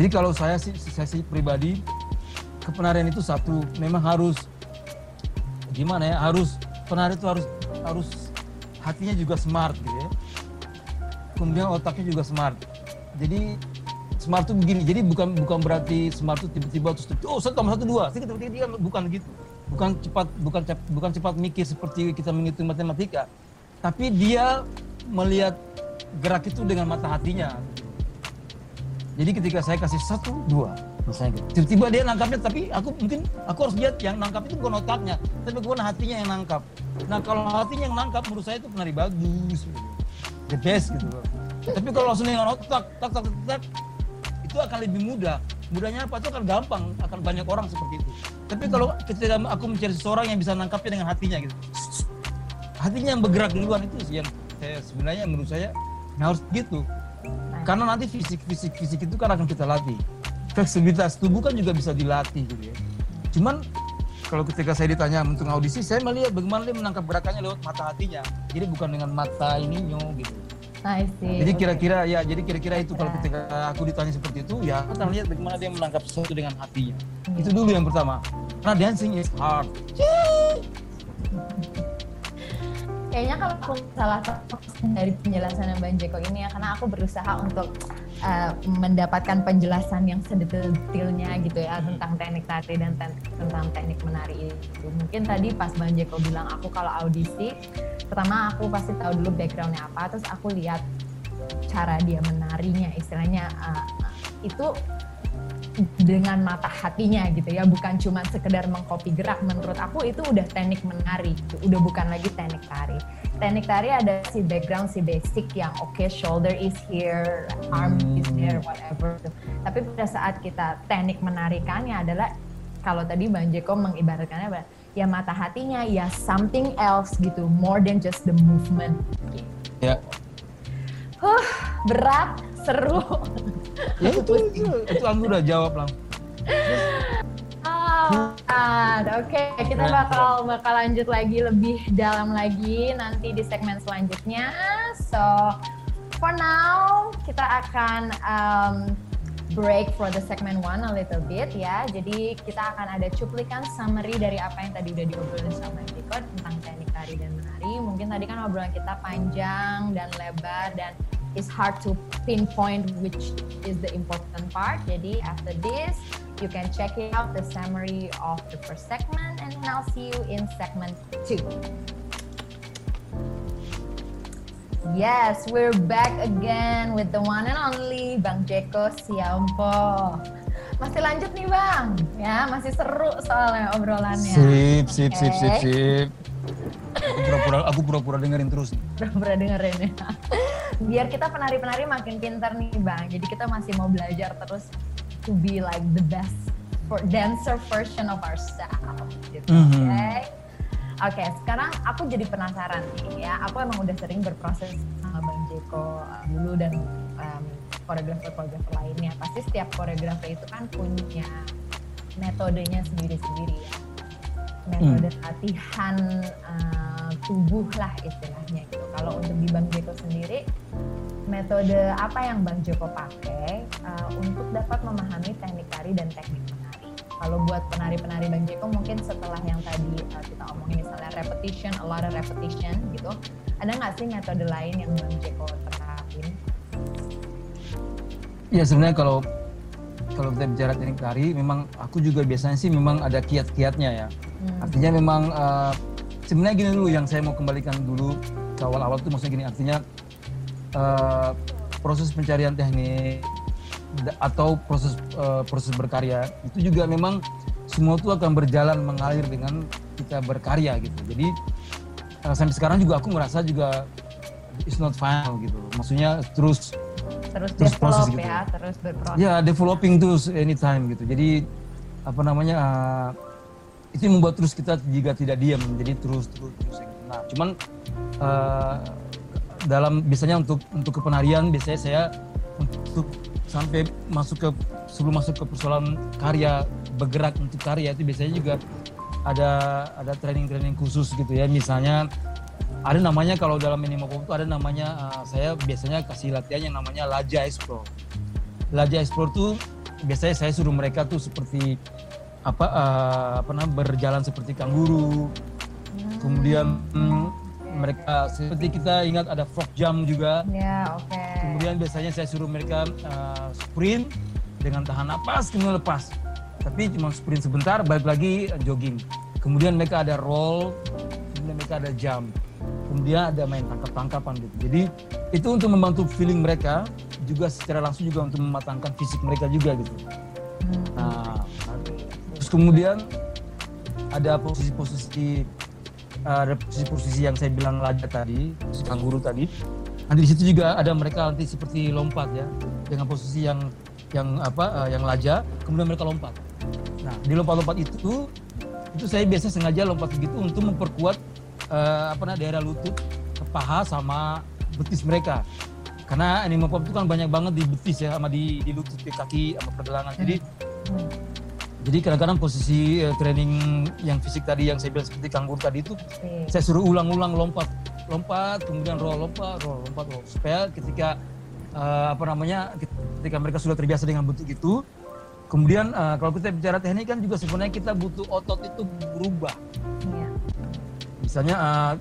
Jadi kalau saya sih saya sih pribadi kepenarian itu satu. Memang harus gimana ya harus penari itu harus harus hatinya juga smart gitu ya. Kemudian otaknya juga smart. Jadi smart itu begini jadi bukan bukan berarti smart itu tiba-tiba terus oh satu tambah satu dua. Tiga tiga tiga bukan gitu. Bukan cepat bukan cep- bukan cepat mikir seperti kita menghitung matematika tapi dia melihat gerak itu dengan mata hatinya. Jadi ketika saya kasih satu dua misalnya gitu. tiba-tiba dia nangkapnya tapi aku mungkin aku harus lihat yang nangkap itu bukan otaknya tapi bukan hatinya yang nangkap. Nah kalau hatinya yang nangkap menurut saya itu penari bagus the best gitu. Tapi kalau langsung dengan otak tak tak tak, tak itu akan lebih mudah. Mudahnya apa? Itu akan gampang. Akan banyak orang seperti itu. Tapi kalau ketika aku mencari seseorang yang bisa nangkapnya dengan hatinya gitu. Hatinya yang bergerak duluan itu sih yang saya sebenarnya menurut saya harus gitu. Karena nanti fisik fisik itu kan akan kita latih. Fleksibilitas tubuh kan juga bisa dilatih gitu ya. Cuman kalau ketika saya ditanya untuk audisi saya melihat bagaimana dia menangkap gerakannya lewat mata hatinya. Jadi bukan dengan mata ininya gitu I see. Jadi kira-kira ya jadi kira-kira itu kalau ketika aku ditanya seperti itu ya aku akan lihat bagaimana dia menangkap sesuatu dengan hatinya. Iya. itu dulu yang pertama. Karena dancing is hard. Kayaknya kalau aku salah dari penjelasan Bang Jeko ini ya, karena aku berusaha untuk uh, mendapatkan penjelasan yang sedetailnya gitu ya tentang teknik tari dan ten- tentang teknik menari itu. Mungkin tadi pas Bang Jeko bilang aku kalau audisi, pertama aku pasti tahu dulu backgroundnya apa, terus aku lihat cara dia menarinya, istilahnya uh, itu dengan mata hatinya gitu ya bukan cuma sekedar mengcopy gerak menurut aku itu udah teknik menari gitu. udah bukan lagi teknik tari teknik tari ada si background si basic yang oke shoulder is here arm is there whatever tapi pada saat kita teknik menarikannya adalah kalau tadi Bang Jeko mengibaratkannya ya mata hatinya ya something else gitu more than just the movement. Ya. Huh berat seru. Ya itu itu, itu aku udah jawab lah Oh, oke kita Keren, bakal bakal lanjut lagi lebih dalam lagi nanti di segmen selanjutnya. So for now kita akan um, break for the segment one a little bit ya. Jadi kita akan ada cuplikan summary dari apa yang tadi udah diobrolin sama Jiko tentang teknik tari dan menari. Mungkin tadi kan obrolan kita panjang dan lebar dan it's hard to pinpoint which is the important part. Jadi after this, you can check it out the summary of the first segment and I'll see you in segment two. Yes, we're back again with the one and only Bang Jeko Siampo. Masih lanjut nih Bang, ya masih seru soalnya obrolannya. Sip, sip, sip, sip, sip. Aku pura-pura, aku pura-pura dengerin terus. Pernah dengerin ya. Biar kita penari-penari makin pintar nih Bang. Jadi kita masih mau belajar terus to be like the best for dancer version of ourselves gitu. Mhm. Oke. Oke, sekarang aku jadi penasaran nih ya. Aku emang udah sering berproses sama Bang Jeko uh, dulu dan um, koreografer-koreografer lainnya. Pasti setiap koreografer itu kan punya metodenya sendiri-sendiri ya. Metode latihan uh, tubuh lah istilahnya gitu. Kalau untuk di Bang Jeko sendiri, metode apa yang Bang Joko pakai uh, untuk dapat memahami teknik tari dan teknik menari? Kalau buat penari-penari Bang Jeko mungkin setelah yang tadi uh, kita omongin misalnya repetition, a lot of repetition gitu, ada nggak sih metode lain yang Bang Jeko terapin? Ya sebenarnya kalau kalau kita bicara teknik tari, memang aku juga biasanya sih memang ada kiat-kiatnya ya. Hmm. Artinya memang eh, sebenarnya gini dulu yang saya mau kembalikan dulu ke awal-awal tuh maksudnya gini artinya eh, proses pencarian teknik atau proses eh, proses berkarya itu juga memang semua itu akan berjalan mengalir dengan kita berkarya gitu. Jadi eh, sampai sekarang juga aku merasa juga it's not final gitu. Maksudnya terus Terus, Terus proses develop gitu. ya, terus berproses. ya developing terus anytime gitu jadi apa namanya uh, itu yang membuat terus kita juga tidak diam jadi terus terus terus nah cuman uh, dalam biasanya untuk untuk kepenarian biasanya saya untuk sampai masuk ke sebelum masuk ke persoalan karya bergerak untuk karya itu biasanya juga ada ada training training khusus gitu ya misalnya ada namanya kalau dalam minimum itu ada namanya uh, saya biasanya kasih latihan yang namanya Laja Explore. Laja Explore tuh biasanya saya suruh mereka tuh seperti apa uh, apa berjalan seperti kanguru. Kemudian mm, mereka seperti kita ingat ada frog jump juga. Ya, oke. Kemudian biasanya saya suruh mereka uh, sprint dengan tahan napas kemudian lepas. Tapi cuma sprint sebentar balik lagi uh, jogging. Kemudian mereka ada roll, kemudian mereka ada jump. Kemudian ada main tangkap-tangkapan gitu. Jadi itu untuk membantu feeling mereka juga secara langsung juga untuk mematangkan fisik mereka juga gitu. Hmm. Nah, terus kemudian ada posisi-posisi ada posisi-posisi yang saya bilang laja tadi, kanguru tadi. Nanti di situ juga ada mereka nanti seperti lompat ya, dengan posisi yang yang apa uh, yang laja, kemudian mereka lompat. Nah, di lompat-lompat itu itu saya biasa sengaja lompat begitu untuk memperkuat uh, apa namanya daerah lutut, paha sama betis mereka. Karena animal pop itu kan banyak banget di betis ya sama di, di lutut, di kaki, sama pergelangan. Jadi Hmm. Jadi kadang-kadang posisi eh, training yang fisik tadi yang saya bilang seperti kanggur tadi itu Oke. saya suruh ulang-ulang lompat, lompat, kemudian roll, lompat, roll, lompat, roll. Supaya ketika eh, apa namanya ketika mereka sudah terbiasa dengan bentuk itu, kemudian eh, kalau kita bicara teknik kan juga sebenarnya kita butuh otot itu berubah. Iya. Misalnya eh,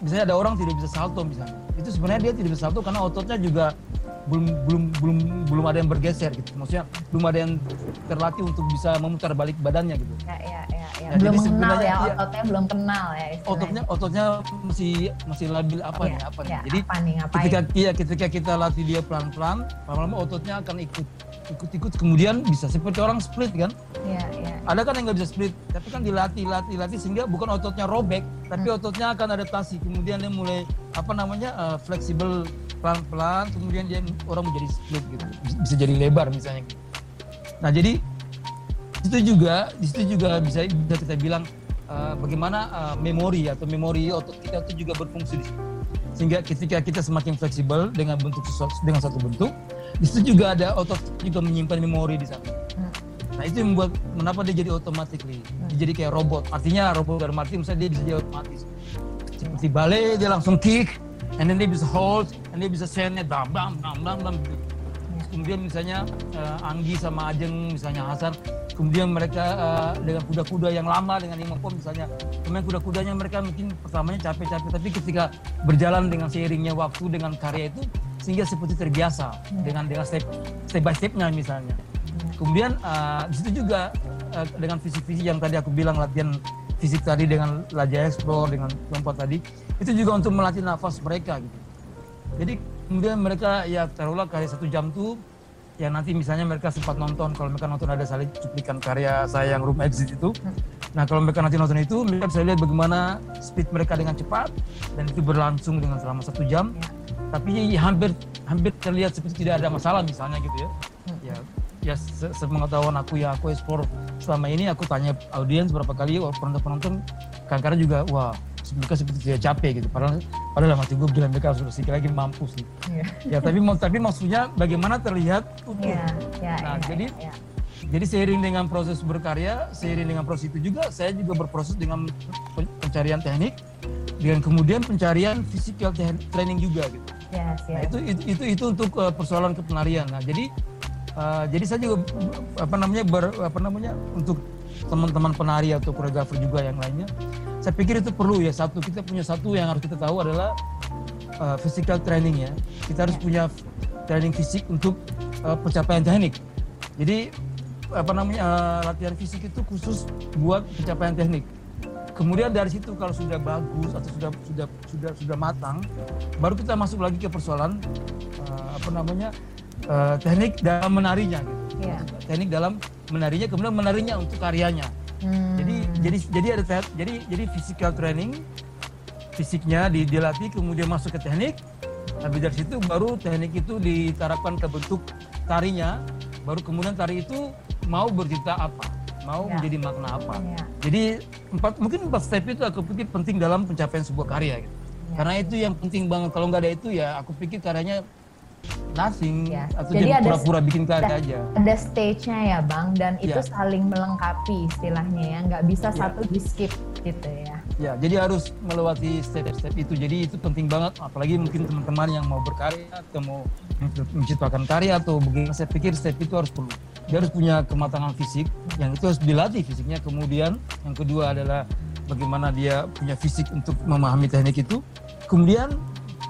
misalnya ada orang tidak bisa salto misalnya, itu sebenarnya dia tidak bisa salto karena ototnya juga belum belum belum belum ada yang bergeser gitu. Maksudnya belum ada yang terlatih untuk bisa memutar balik badannya gitu. Ya, ya, ya, ya. Nah, belum sebenarnya ya, iya. ototnya belum kenal ya istilahnya. Ototnya ototnya masih masih labil apa Iya, nih apa nih. ya, Jadi apa nih, ngapain? ketika iya, ketika kita latih dia pelan-pelan, lama-lama ototnya akan ikut ikut-ikut kemudian bisa seperti orang split kan. Iya, iya. Ada kan yang nggak bisa split, tapi kan dilatih latih latih sehingga bukan ototnya robek, tapi Hmm. ototnya akan adaptasi. Kemudian dia mulai apa namanya eh, fleksibel pelan-pelan, kemudian dia orang menjadi split gitu, Bisa- jadi lebar misalnya. Nah jadi itu juga di situ juga bisa bisa kita bilang eh, bagaimana eh, memori atau memori otot kita itu juga berfungsi di situ. Sehingga ketika kita semakin fleksibel dengan bentuk dengan satu bentuk, di situ juga ada otot juga menyimpan memori di sana. Nah itu yang membuat kenapa dia jadi automatically, dia jadi kayak robot. Artinya robot dalam arti misalnya dia bisa jadi otomatis. Seperti ballet dia langsung kick, and then dia bisa hold, and dia bisa sendnya bam bam bam bam bam. Kemudian misalnya uh, Anggi sama Ajeng, misalnya Hasan, kemudian mereka uh, dengan kuda-kuda yang lama dengan lima pom misalnya, kemudian kuda-kudanya mereka mungkin pertamanya capek-capek, tapi ketika berjalan dengan seiringnya waktu dengan karya itu, sehingga seperti terbiasa dengan dengan step step by stepnya misalnya. Kemudian uh, di situ juga uh, dengan visi-visi yang tadi aku bilang latihan fisik tadi dengan lajah explore dengan lompat tadi itu juga untuk melatih nafas mereka gitu. Jadi kemudian mereka ya taruhlah karya satu jam tuh ya nanti misalnya mereka sempat nonton kalau mereka nonton ada saling cuplikan karya saya yang room exit itu. Nah kalau mereka nanti nonton itu mereka bisa lihat bagaimana speed mereka dengan cepat dan itu berlangsung dengan selama satu jam. Ya. tapi hampir hampir terlihat seperti tidak ada masalah misalnya gitu ya. Ya ya se sepengetahuan aku yang aku explore selama ini aku tanya audiens berapa kali oh, penonton-penonton kadang-kadang juga wah mereka seperti tidak capek gitu padahal padahal mati gue bilang mereka sudah sedikit lagi mampu sih yeah. ya tapi tapi maksudnya bagaimana terlihat utuh yeah, yeah, nah yeah, jadi yeah, yeah. jadi seiring dengan proses berkarya seiring dengan proses itu juga saya juga berproses dengan pencarian teknik dengan kemudian pencarian physical training juga gitu yes, yes. Nah, itu, itu itu itu untuk uh, persoalan kepenarian nah jadi Uh, jadi saya juga apa namanya ber, apa namanya untuk teman-teman penari atau koreografer juga yang lainnya, saya pikir itu perlu ya satu kita punya satu yang harus kita tahu adalah uh, physical training ya. Kita harus punya training fisik untuk uh, pencapaian teknik. Jadi apa namanya uh, latihan fisik itu khusus buat pencapaian teknik. Kemudian dari situ kalau sudah bagus atau sudah sudah sudah sudah matang, baru kita masuk lagi ke persoalan uh, apa namanya uh, teknik dalam menarinya gitu. Yeah. Teknik dalam menarinya kemudian menarinya untuk karyanya. Hmm. Jadi jadi jadi ada jadi jadi physical training fisiknya dilatih kemudian masuk ke teknik tapi dari situ baru teknik itu diterapkan ke bentuk tarinya baru kemudian tari itu mau bercerita apa mau ya. menjadi makna apa ya. jadi empat mungkin empat step itu aku pikir penting dalam pencapaian sebuah karya gitu. ya. karena itu yang penting banget kalau nggak ada itu ya aku pikir karyanya nothing yes. atau jadi pura-pura bikin karya aja. Ada stage-nya ya bang, dan itu yeah. saling melengkapi istilahnya ya, nggak bisa yeah. satu di skip gitu ya. Ya, jadi harus melewati step-step itu. Jadi itu penting banget, apalagi mungkin teman-teman yang mau berkarya atau mau menciptakan karya atau bagaimana. Saya pikir step itu harus perlu. Dia harus punya kematangan fisik, yang itu harus dilatih fisiknya. Kemudian yang kedua adalah bagaimana dia punya fisik untuk memahami teknik itu. Kemudian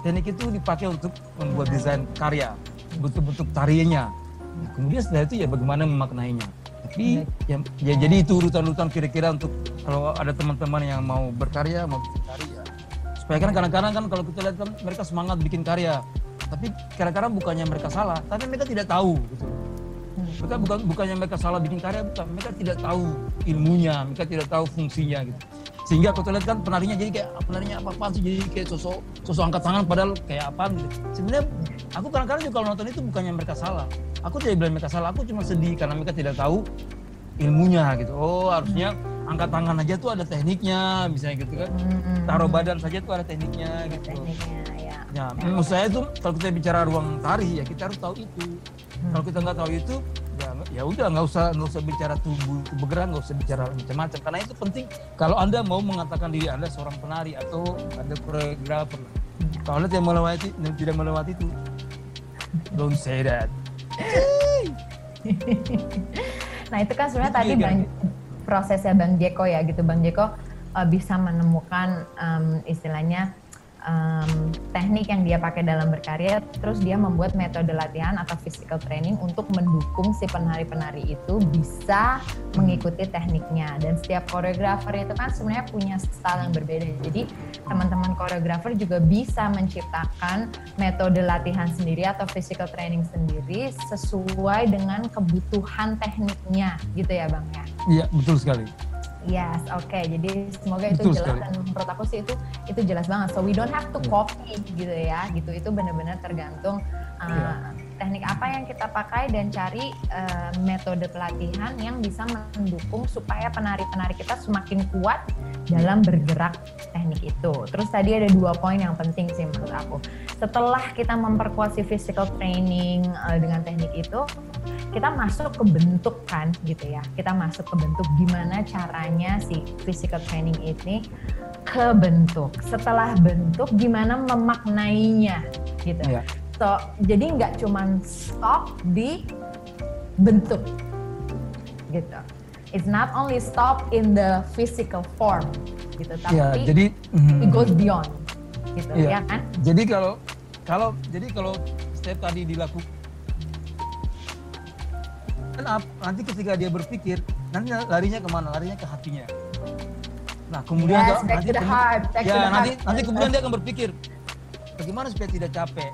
teknik itu dipakai untuk membuat desain karya, bentuk-bentuk tariannya. Nah, kemudian setelah itu ya bagaimana memaknainya. Tapi ya, ya jadi itu urutan-urutan kira-kira untuk kalau ada teman-teman yang mau berkarya, mau bikin karya. Supaya kan kadang-kadang kan kalau kita lihat kan mereka semangat bikin karya, tapi kadang-kadang bukannya mereka salah, tapi mereka tidak tahu gitu. Mereka bukan bukannya mereka salah bikin karya, bukan mereka tidak tahu ilmunya, mereka tidak tahu fungsinya gitu sehingga aku lihat kan penarinya jadi kayak penarinya apa apa sih? Jadi kayak sosok sosok angkat tangan padahal kayak apa gitu. Sebenarnya aku kadang-kadang juga kalau nonton itu bukannya mereka salah. Aku tidak bilang mereka salah aku cuma sedih karena mereka tidak tahu ilmunya gitu. Oh harusnya angkat tangan aja tuh ada tekniknya misalnya gitu kan. Hmm. taruh badan saja tuh ada tekniknya gitu. Tekniknya, ya. ya menurut saya itu kalau kita bicara ruang tari ya kita harus tahu itu. Hmm. kalau kita nggak tahu itu ya ya udah nggak usah nggak usah bicara tubuh bergerak nggak usah bicara macam-macam. Karena itu penting. Kalau anda mau mengatakan diri anda seorang penari atau anda koreografer kalau anda tidak melewati tidak melewati itu don't say that. Nah itu kan sebenarnya tadi bang prosesnya bang Jeko ya gitu. Bang Jeko uh, bisa menemukan um, istilahnya um, teknik yang dia pakai dalam berkarya, terus dia membuat metode latihan atau physical training untuk mendukung si penari-penari itu bisa mengikuti tekniknya. Dan setiap koreografer itu kan sebenarnya punya style yang berbeda. Jadi teman-teman koreografer juga bisa menciptakan metode latihan sendiri atau physical training sendiri sesuai dengan kebutuhan tekniknya, gitu ya bang ya? Iya betul sekali. Yes, oke. Okay. Jadi semoga itu Betul jelas sekali. dan menurut aku sih itu itu jelas banget. So we don't have to iya. copy gitu ya. Gitu itu benar-benar tergantung uh, yeah. teknik apa yang kita pakai dan cari uh, metode pelatihan yang bisa mendukung supaya penari-penari kita semakin kuat dalam bergerak teknik itu. Terus tadi ada dua poin yang penting sih menurut aku. Setelah kita memperkuat si physical training uh, dengan teknik itu, kita masuk ke bentuk kan gitu ya kita masuk ke bentuk gimana caranya si physical training ini ke bentuk. Setelah bentuk, gimana memaknainya gitu. Iya. So, jadi nggak cuman stop di bentuk gitu. It's not only stop in the physical form gitu, tapi Ya, jadi mhm. it goes beyond gitu Iya. ya kan? Jadi kalau kalau jadi kalau step tadi dilakukan kan nanti ketika dia berpikir nanti larinya ke mana? Larinya ke hatinya. Nah kemudian Yes, back nanti heart, ya nanti nanti kemudian dia akan berpikir bagaimana supaya tidak capek,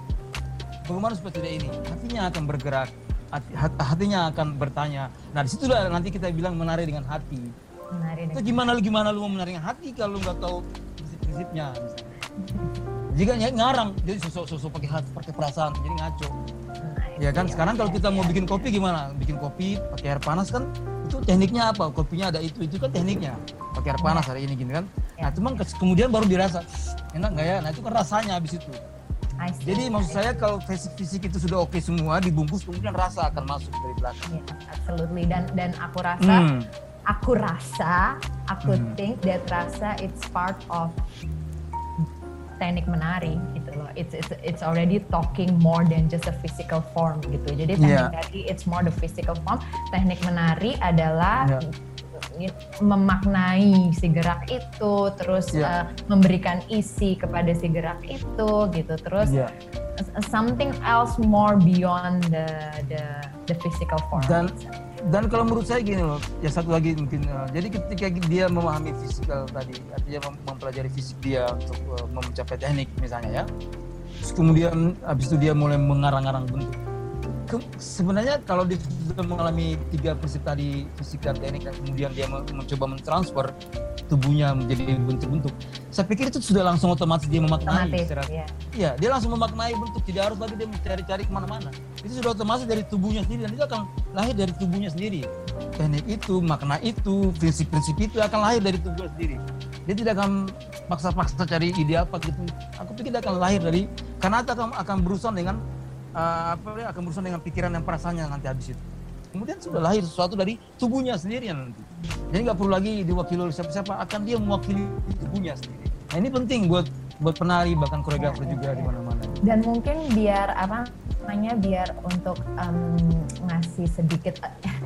bagaimana supaya tidak ini. Hatinya akan bergerak, hati, hat- hatinya akan bertanya. Nah di situlah nanti kita bilang menari dengan hati. Menarik Itu gimana lu gimana lu mau menari dengan hati kalau lu nggak tahu prinsip-prinsipnya. Jika ngarang, jadi sosok-sosok pakai hati, pakai perasaan, jadi ngaco. Ya kan sekarang kalau kita mau bikin kopi gimana? Bikin kopi pakai air panas kan itu tekniknya apa? Kopinya ada itu, itu kan tekniknya. Pakai air panas hari ini gini kan. Nah, cuman ke- kemudian baru dirasa enak nggak ya? Nah, itu kan rasanya habis itu. See. Jadi maksud saya kalau fisik-fisik itu sudah oke semua dibungkus kemudian rasa akan masuk dari belakang. Yes, absolutely. Dan dan aku rasa, Hmm. aku rasa, aku Hmm. think that rasa it's part of teknik menari gitu loh. It's it's it's already talking more than just a physical form gitu. Jadi teknik Yeah. menari it's more the physical form. Teknik menari adalah Yeah. Memaknai si gerak itu, terus Yeah. uh, memberikan isi kepada si gerak itu gitu. Terus Iya. something else more beyond the the the physical form. Dan- itself. Dan kalau menurut saya gini loh, ya satu lagi mungkin, eh, jadi ketika dia memahami fisikal tadi, artinya mem- mempelajari fisik dia untuk eh, mencapai teknik misalnya ya, terus kemudian habis itu dia mulai mengarang-arang bentuk. Ke- sebenarnya kalau dia mengalami tiga prinsip tadi, fisik dan teknik, dan kemudian dia men- mencoba mentransfer tubuhnya menjadi bentuk-bentuk, saya pikir itu sudah langsung otomatis dia memaknai otomatis secara ya. Iya, dia langsung memaknai bentuk, tidak harus lagi dia mencari-cari ke mana-mana. Itu sudah otomatis dari tubuhnya sendiri dan itu akan lahir dari tubuhnya sendiri. Teknik itu, makna itu, prinsip-prinsip itu akan lahir dari tubuhnya sendiri. Dia tidak akan paksa-paksa cari ide apa gitu. Aku pikir dia akan lahir dari karena itu akan akan berurusan dengan uh, apa ya, akan berurusan dengan pikiran dan perasaannya nanti habis itu. Kemudian sudah lahir sesuatu dari tubuhnya sendiri nanti. Jadi nggak perlu lagi diwakili oleh siapa-siapa, akan dia mewakili tubuhnya sendiri. Nah ini penting buat buat penari bahkan koreografer juga di mana-mana. Dan mungkin biar apa namanya biar untuk em, ngasih sedikit eh,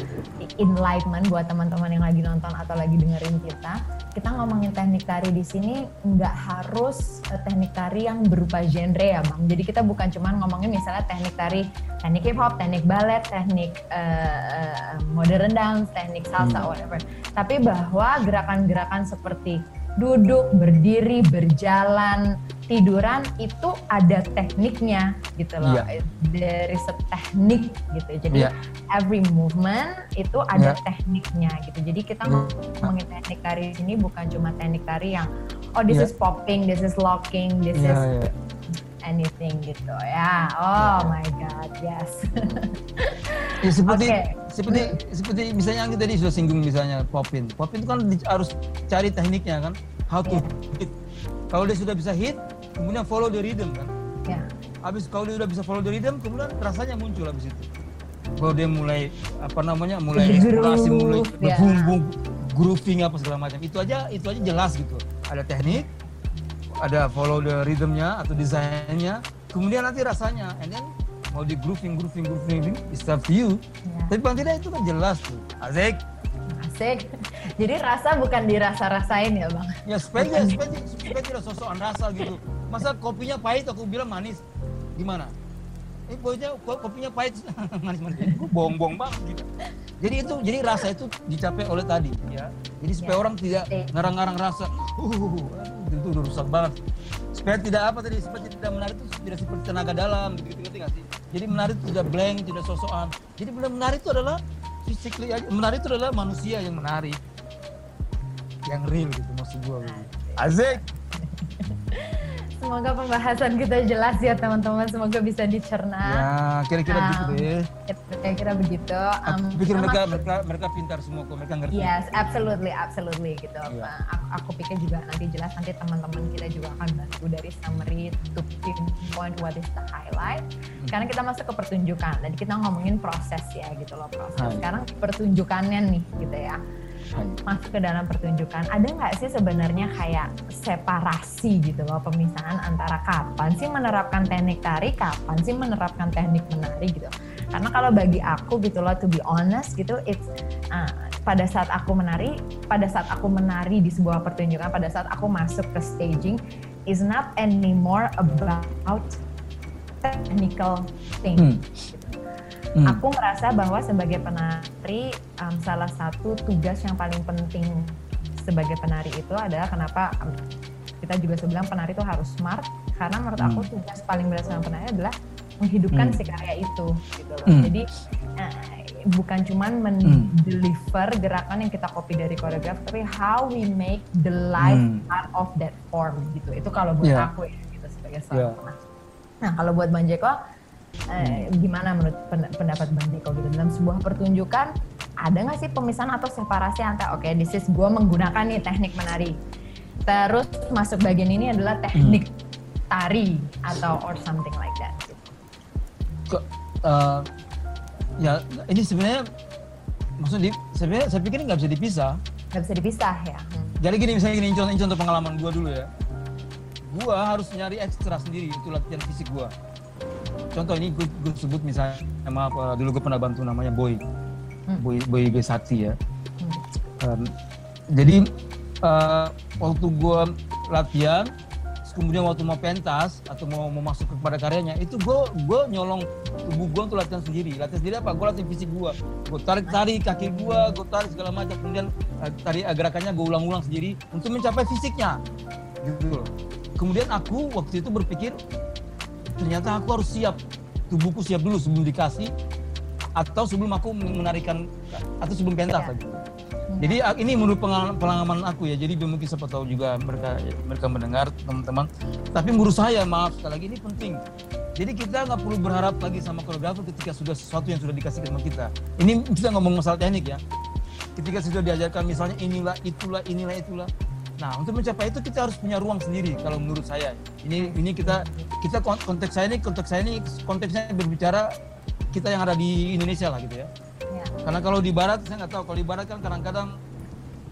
enlightenment buat teman-teman yang lagi nonton atau lagi dengerin kita, kita ngomongin teknik tari di sini nggak harus eh, teknik tari yang berupa genre ya bang. Jadi kita bukan cuma ngomongin misalnya teknik tari, teknik hip hop, teknik ballet, teknik eh, modern dance, teknik salsa, Hmm. whatever. Tapi bahwa gerakan-gerakan seperti duduk, berdiri, berjalan, tiduran itu ada tekniknya gitu loh. Iya. There is a teknik gitu. Jadi Iya. every movement itu ada Iya. tekniknya gitu. Jadi kita Iya. ngomongin teknik tari di sini bukan cuma teknik tari yang oh this Iya. is popping, this is locking, this Iya, is iya. anything gitu ya. Oh my god, yes. Ya, seperti Oke. seperti seperti misalnya yang tadi sudah singgung misalnya popin. Popin itu kan harus cari tekniknya kan, how to Iya. hit. Kalau dia sudah bisa hit, kemudian follow the rhythm kan. ya. Habis kalau dia sudah bisa follow the rhythm, kemudian rasanya muncul habis itu. Kalau dia mulai apa namanya, mulai eksplorasi, mulai ya. berbumbung, grooving apa segala macam. Itu aja itu aja jelas gitu. Ada teknik, ada follow the rhythmnya atau desainnya, kemudian nanti rasanya, and then mau di grooving, grooving, grooving, it's up to you. ya. Tapi paling tidak itu kan jelas tuh. Asik. Asik. Jadi rasa bukan dirasa-rasain ya bang. Ya supaya, dia- supaya, supaya tidak sosokan rasa gitu. Masa kopinya pahit aku bilang manis. Gimana? Eh pokoknya ko- kopinya pahit manis-manis. Gue bohong-bohong banget gitu. Jadi itu jadi rasa itu dicapai oleh tadi ya. Jadi supaya Ya. orang tidak Eh. ngarang-ngarang rasa. Uh, aduh, itu udah rusak banget. Supaya tidak apa tadi supaya tidak menarik itu tidak seperti tenaga dalam gitu gitu ngerti sih? Jadi menari itu tidak blank, tidak sosokan. Jadi benar menari itu adalah physically aja. Menari itu adalah manusia yang menari. Yang real gitu maksud gua. gitu. Asik. Semoga pembahasan kita jelas ya teman-teman. Semoga bisa dicerna. Ya, kira-kira Um, begitu deh. Kira-kira begitu. Um, Aku pikir mereka mereka mereka pintar semua kok, mereka ngerti. Yes, absolutely, absolutely gitu. Uh, aku, aku pikir juga nanti jelas nanti teman-teman kita juga akan bantu dari summary to pinpoint what is the highlight. Hmm. Karena kita masuk ke pertunjukan. Tadi kita ngomongin proses ya gitu loh proses. Sekarang pertunjukannya nih gitu ya. Masuk ke dalam pertunjukan, ada nggak sih sebenarnya kayak separasi gitu loh pemisahan antara kapan sih menerapkan teknik tari, kapan sih menerapkan teknik menari gitu. Karena kalau bagi aku gitu loh, to be honest gitu, it's uh, pada saat aku menari, pada saat aku menari di sebuah pertunjukan, pada saat aku masuk ke staging, is not anymore about technical thing. Hmm. Hmm. Aku merasa bahwa sebagai penari, um, salah satu tugas yang paling penting sebagai penari itu adalah kenapa um, kita juga sebilang penari itu harus smart karena menurut hmm. aku tugas paling berat sama penari adalah menghidupkan hmm. si karya itu gitu loh. Hmm. Jadi uh, bukan cuman mendeliver hmm. gerakan yang kita copy dari koreograf tapi how we make the life hmm. part of that form gitu. Itu kalau buat yeah. aku ya gitu sebagai seorang yeah. Nah, kalau buat Bang Jeko eh, gimana menurut pendapat Bang Jeko gitu? Dalam sebuah pertunjukan ada nggak sih pemisahan atau separasi antara oke okay, this is gue menggunakan nih teknik menari. Terus masuk bagian ini adalah teknik hmm. tari atau or something like that. Kok, uh, ya ini sebenarnya maksudnya sebenarnya saya pikir nggak bisa dipisah. Nggak bisa dipisah ya? Hmm. jadi gini misalnya gini contoh, contoh pengalaman gue dulu ya. Gue harus nyari ekstra sendiri itu latihan fisik gue contoh ini gue, gue sebut misalnya maaf uh, dulu gue pernah bantu namanya Boy. Hmm. Boy Boy B Sakti ya. Hmm. um, jadi uh, waktu gue latihan kemudian waktu mau pentas atau mau, mau masuk kepada karyanya itu gue gue nyolong tubuh gue untuk latihan sendiri. Latihan sendiri apa? Gue latihan fisik gue gue tarik tarik kaki gue gue tarik segala macam kemudian uh, tarik gerakannya gue ulang-ulang sendiri untuk mencapai fisiknya. Gitu kemudian aku waktu itu berpikir ternyata aku harus siap tubuhku siap dulu sebelum dikasih atau sebelum aku menarikan atau sebelum pentas lagi. Jadi ini menurut pengalaman aku ya. Jadi mungkin siapa tahu juga mereka mereka mendengar teman-teman. Tapi menurut saya maaf sekali lagi ini penting. Jadi kita nggak perlu berharap lagi sama koreografer ketika sudah sesuatu yang sudah dikasih sama kita. Ini kita ngomong masalah teknik ya. Ketika sudah diajarkan misalnya inilah itulah inilah itulah Nah, untuk mencapai itu kita harus punya ruang sendiri kalau menurut saya. Ini ini kita kita konteks saya ini konteks saya ini konteksnya berbicara kita yang ada di Indonesia lah gitu ya. ya. Karena kalau di barat saya nggak tahu kalau di barat kan kadang-kadang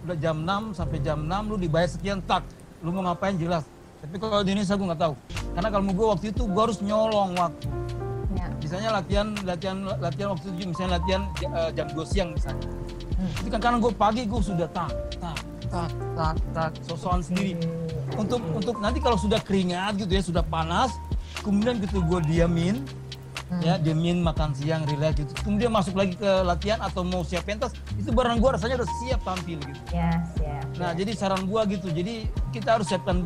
udah jam 6 sampai jam 6 lu dibayar sekian tak. Lu mau ngapain jelas. Tapi kalau di Indonesia gue nggak tahu. Karena kalau gue waktu itu gue harus nyolong waktu. Ya. Misalnya latihan latihan latihan waktu itu misalnya latihan uh, jam 2 siang misalnya. Hmm. Itu kan karena gue pagi gue sudah tak tak tak tak tak sosokan sendiri. Untuk untuk nanti kalau sudah keringat gitu ya sudah panas kemudian gitu gue diamin hmm. ya diamin makan siang relax gitu. Kemudian masuk lagi ke latihan atau mau siap pentas itu barang gue rasanya udah siap tampil gitu. Ya siap nah jadi saran gue gitu jadi kita harus siapkan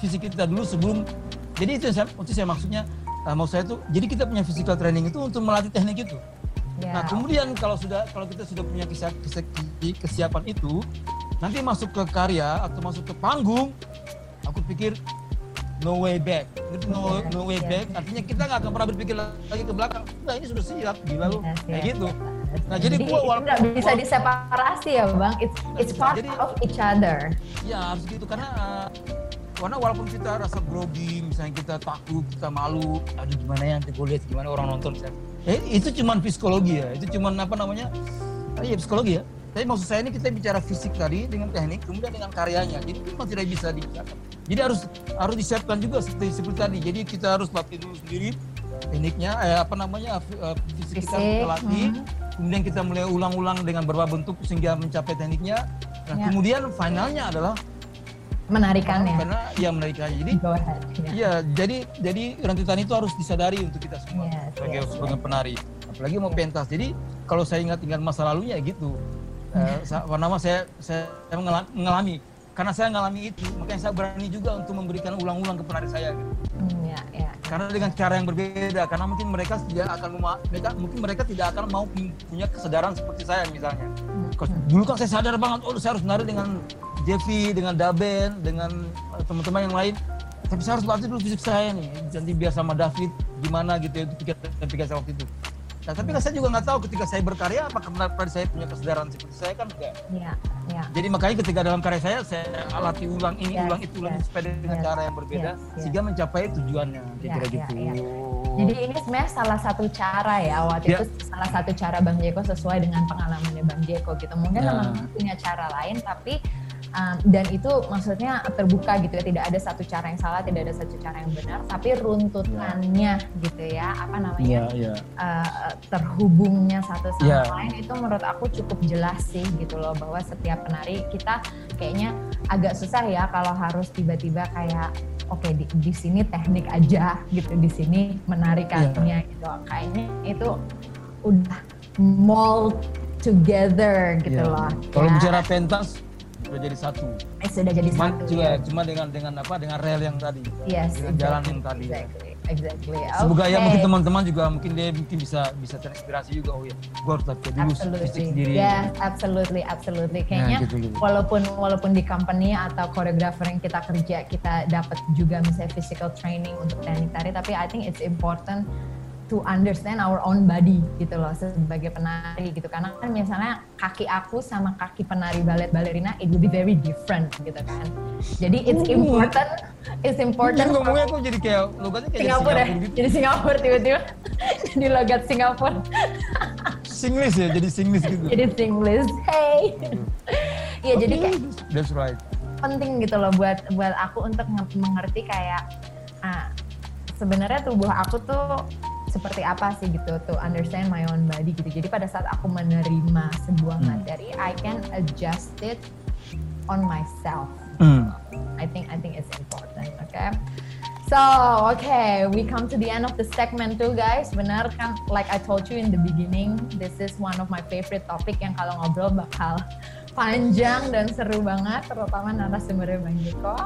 fisik kita dulu sebelum jadi itu yang saya, itu saya maksudnya uh, mau saya tuh jadi kita punya physical training itu untuk melatih teknik itu. Ya. Nah kemudian kalau sudah kalau kita sudah punya kesiapan itu, nanti masuk ke karya atau masuk ke panggung, aku pikir no way back. No, no way back artinya kita nggak akan pernah berpikir lagi ke belakang. Nah ini sudah siap, gila lu. Kayak gitu. Nah jadi, jadi gua walaupun nggak bisa diseparasi ya bang. It's it's part jadi, of each other. Ya harus gitu karena uh, karena walaupun kita rasa grogi, misalnya kita takut, kita malu, aduh gimana ya nanti gue lihat gimana orang nonton misalnya. Eh, itu cuma psikologi ya, itu cuma apa namanya? Ah, iya psikologi ya. Tapi maksud saya ini kita bicara fisik tadi dengan teknik, kemudian dengan karyanya. Jadi itu masih tidak bisa dibicarakan. Jadi harus harus disiapkan juga seperti, seperti tadi. Jadi kita harus latih dulu sendiri tekniknya, eh, apa namanya eh, fisik, fisik kita kita latih. Hmm. Kemudian kita mulai ulang-ulang dengan berbagai bentuk sehingga mencapai tekniknya. Nah, ya. kemudian finalnya adalah menarikannya. Karena ya menarikannya. Jadi ahead. Ya. ya jadi jadi rentetan itu harus disadari untuk kita semua yes, sebagai yes, sebagai penari. Apalagi mau pentas. Jadi kalau saya ingat tinggal masa lalunya ya gitu. Nama saya saya mengalami karena saya mengalami itu makanya saya berani juga untuk memberikan ulang-ulang ke penari saya gitu. Hmm, ya, ya. Karena dengan cara yang berbeda karena mungkin mereka tidak akan mereka mungkin mereka tidak akan mau punya kesadaran seperti saya misalnya. Hmm. Dulu kan saya sadar banget oh saya harus menari dengan Jeffy, dengan Daben, dengan eh, teman-teman yang lain. Tapi saya harus latih dulu fisik saya nih. Nanti biar sama David gimana gitu ya, itu pikir, pikir saya waktu itu. Nah, tapi kan saya juga nggak tahu ketika saya berkarya apa karena saya punya kesadaran seperti saya kan enggak. Iya, iya. Jadi makanya ketika dalam karya saya saya alati ulang ini Yes, ulang itu ulang yes, supaya dengan yes, cara yang berbeda yes, yes. sehingga mencapai tujuannya kira-kira Ya, ya, gitu. ya. Jadi ini sebenarnya salah satu cara ya waktu Ya. itu salah satu cara Bang Jeko sesuai dengan pengalamannya Bang Jeko gitu. Mungkin Nah. teman-teman punya cara lain tapi um, dan itu maksudnya terbuka gitu ya tidak ada satu cara yang salah tidak ada satu cara yang benar tapi runtutannya gitu ya apa namanya Iya, iya. uh, terhubungnya satu sama Ya. lain itu menurut aku cukup jelas sih gitu loh bahwa setiap penari kita kayaknya agak susah ya kalau harus tiba-tiba kayak oke di, di sini teknik aja gitu di sini menarikannya Iya. gitu kayaknya itu udah mold together gitu Iya. loh Kalau ya. bicara pentas sudah jadi satu. Eh, sudah jadi Cuma satu juga ya. cuma dengan dengan apa dengan rel yang tadi. yes dengan jalan yang tadi. exactly exactly Semoga ya mungkin teman-teman juga mungkin dia mungkin bisa bisa terinspirasi juga oh ya gue harus latihan dulu fisik yes, absolutely, absolutely. Kayaknya Nah, gitu, gitu. walaupun walaupun di company atau koreografer yang kita kerja kita dapat juga misalnya physical training untuk teknik tari, tapi I think it's important to understand our own body gitu loh sebagai penari gitu karena kan misalnya kaki aku sama kaki penari balet balerina it will be very different gitu kan jadi it's Uh. important it's Jadi important for ngomongnya kok jadi kayak logatnya kayak Singapura ya Singapura gitu. jadi Singapura tiba-tiba jadi logat Singapura Singlish ya, jadi Singlish gitu. jadi Singlish hey Iya jadi Oke, kayak That's right. penting gitu loh buat buat aku untuk nge- mengerti kayak ah, sebenarnya tubuh aku tuh seperti apa sih gitu to understand my own body gitu. Jadi pada saat aku menerima sebuah Hmm. materi, I can adjust it on myself. Hmm. I think I think it's important, okay? So, okay, we come to the end of the segment too, guys. Benar kan, like I told you in the beginning, this is one of my favorite topic yang kalau ngobrol bakal panjang dan seru banget, terutama narasumbernya Bang Jeko.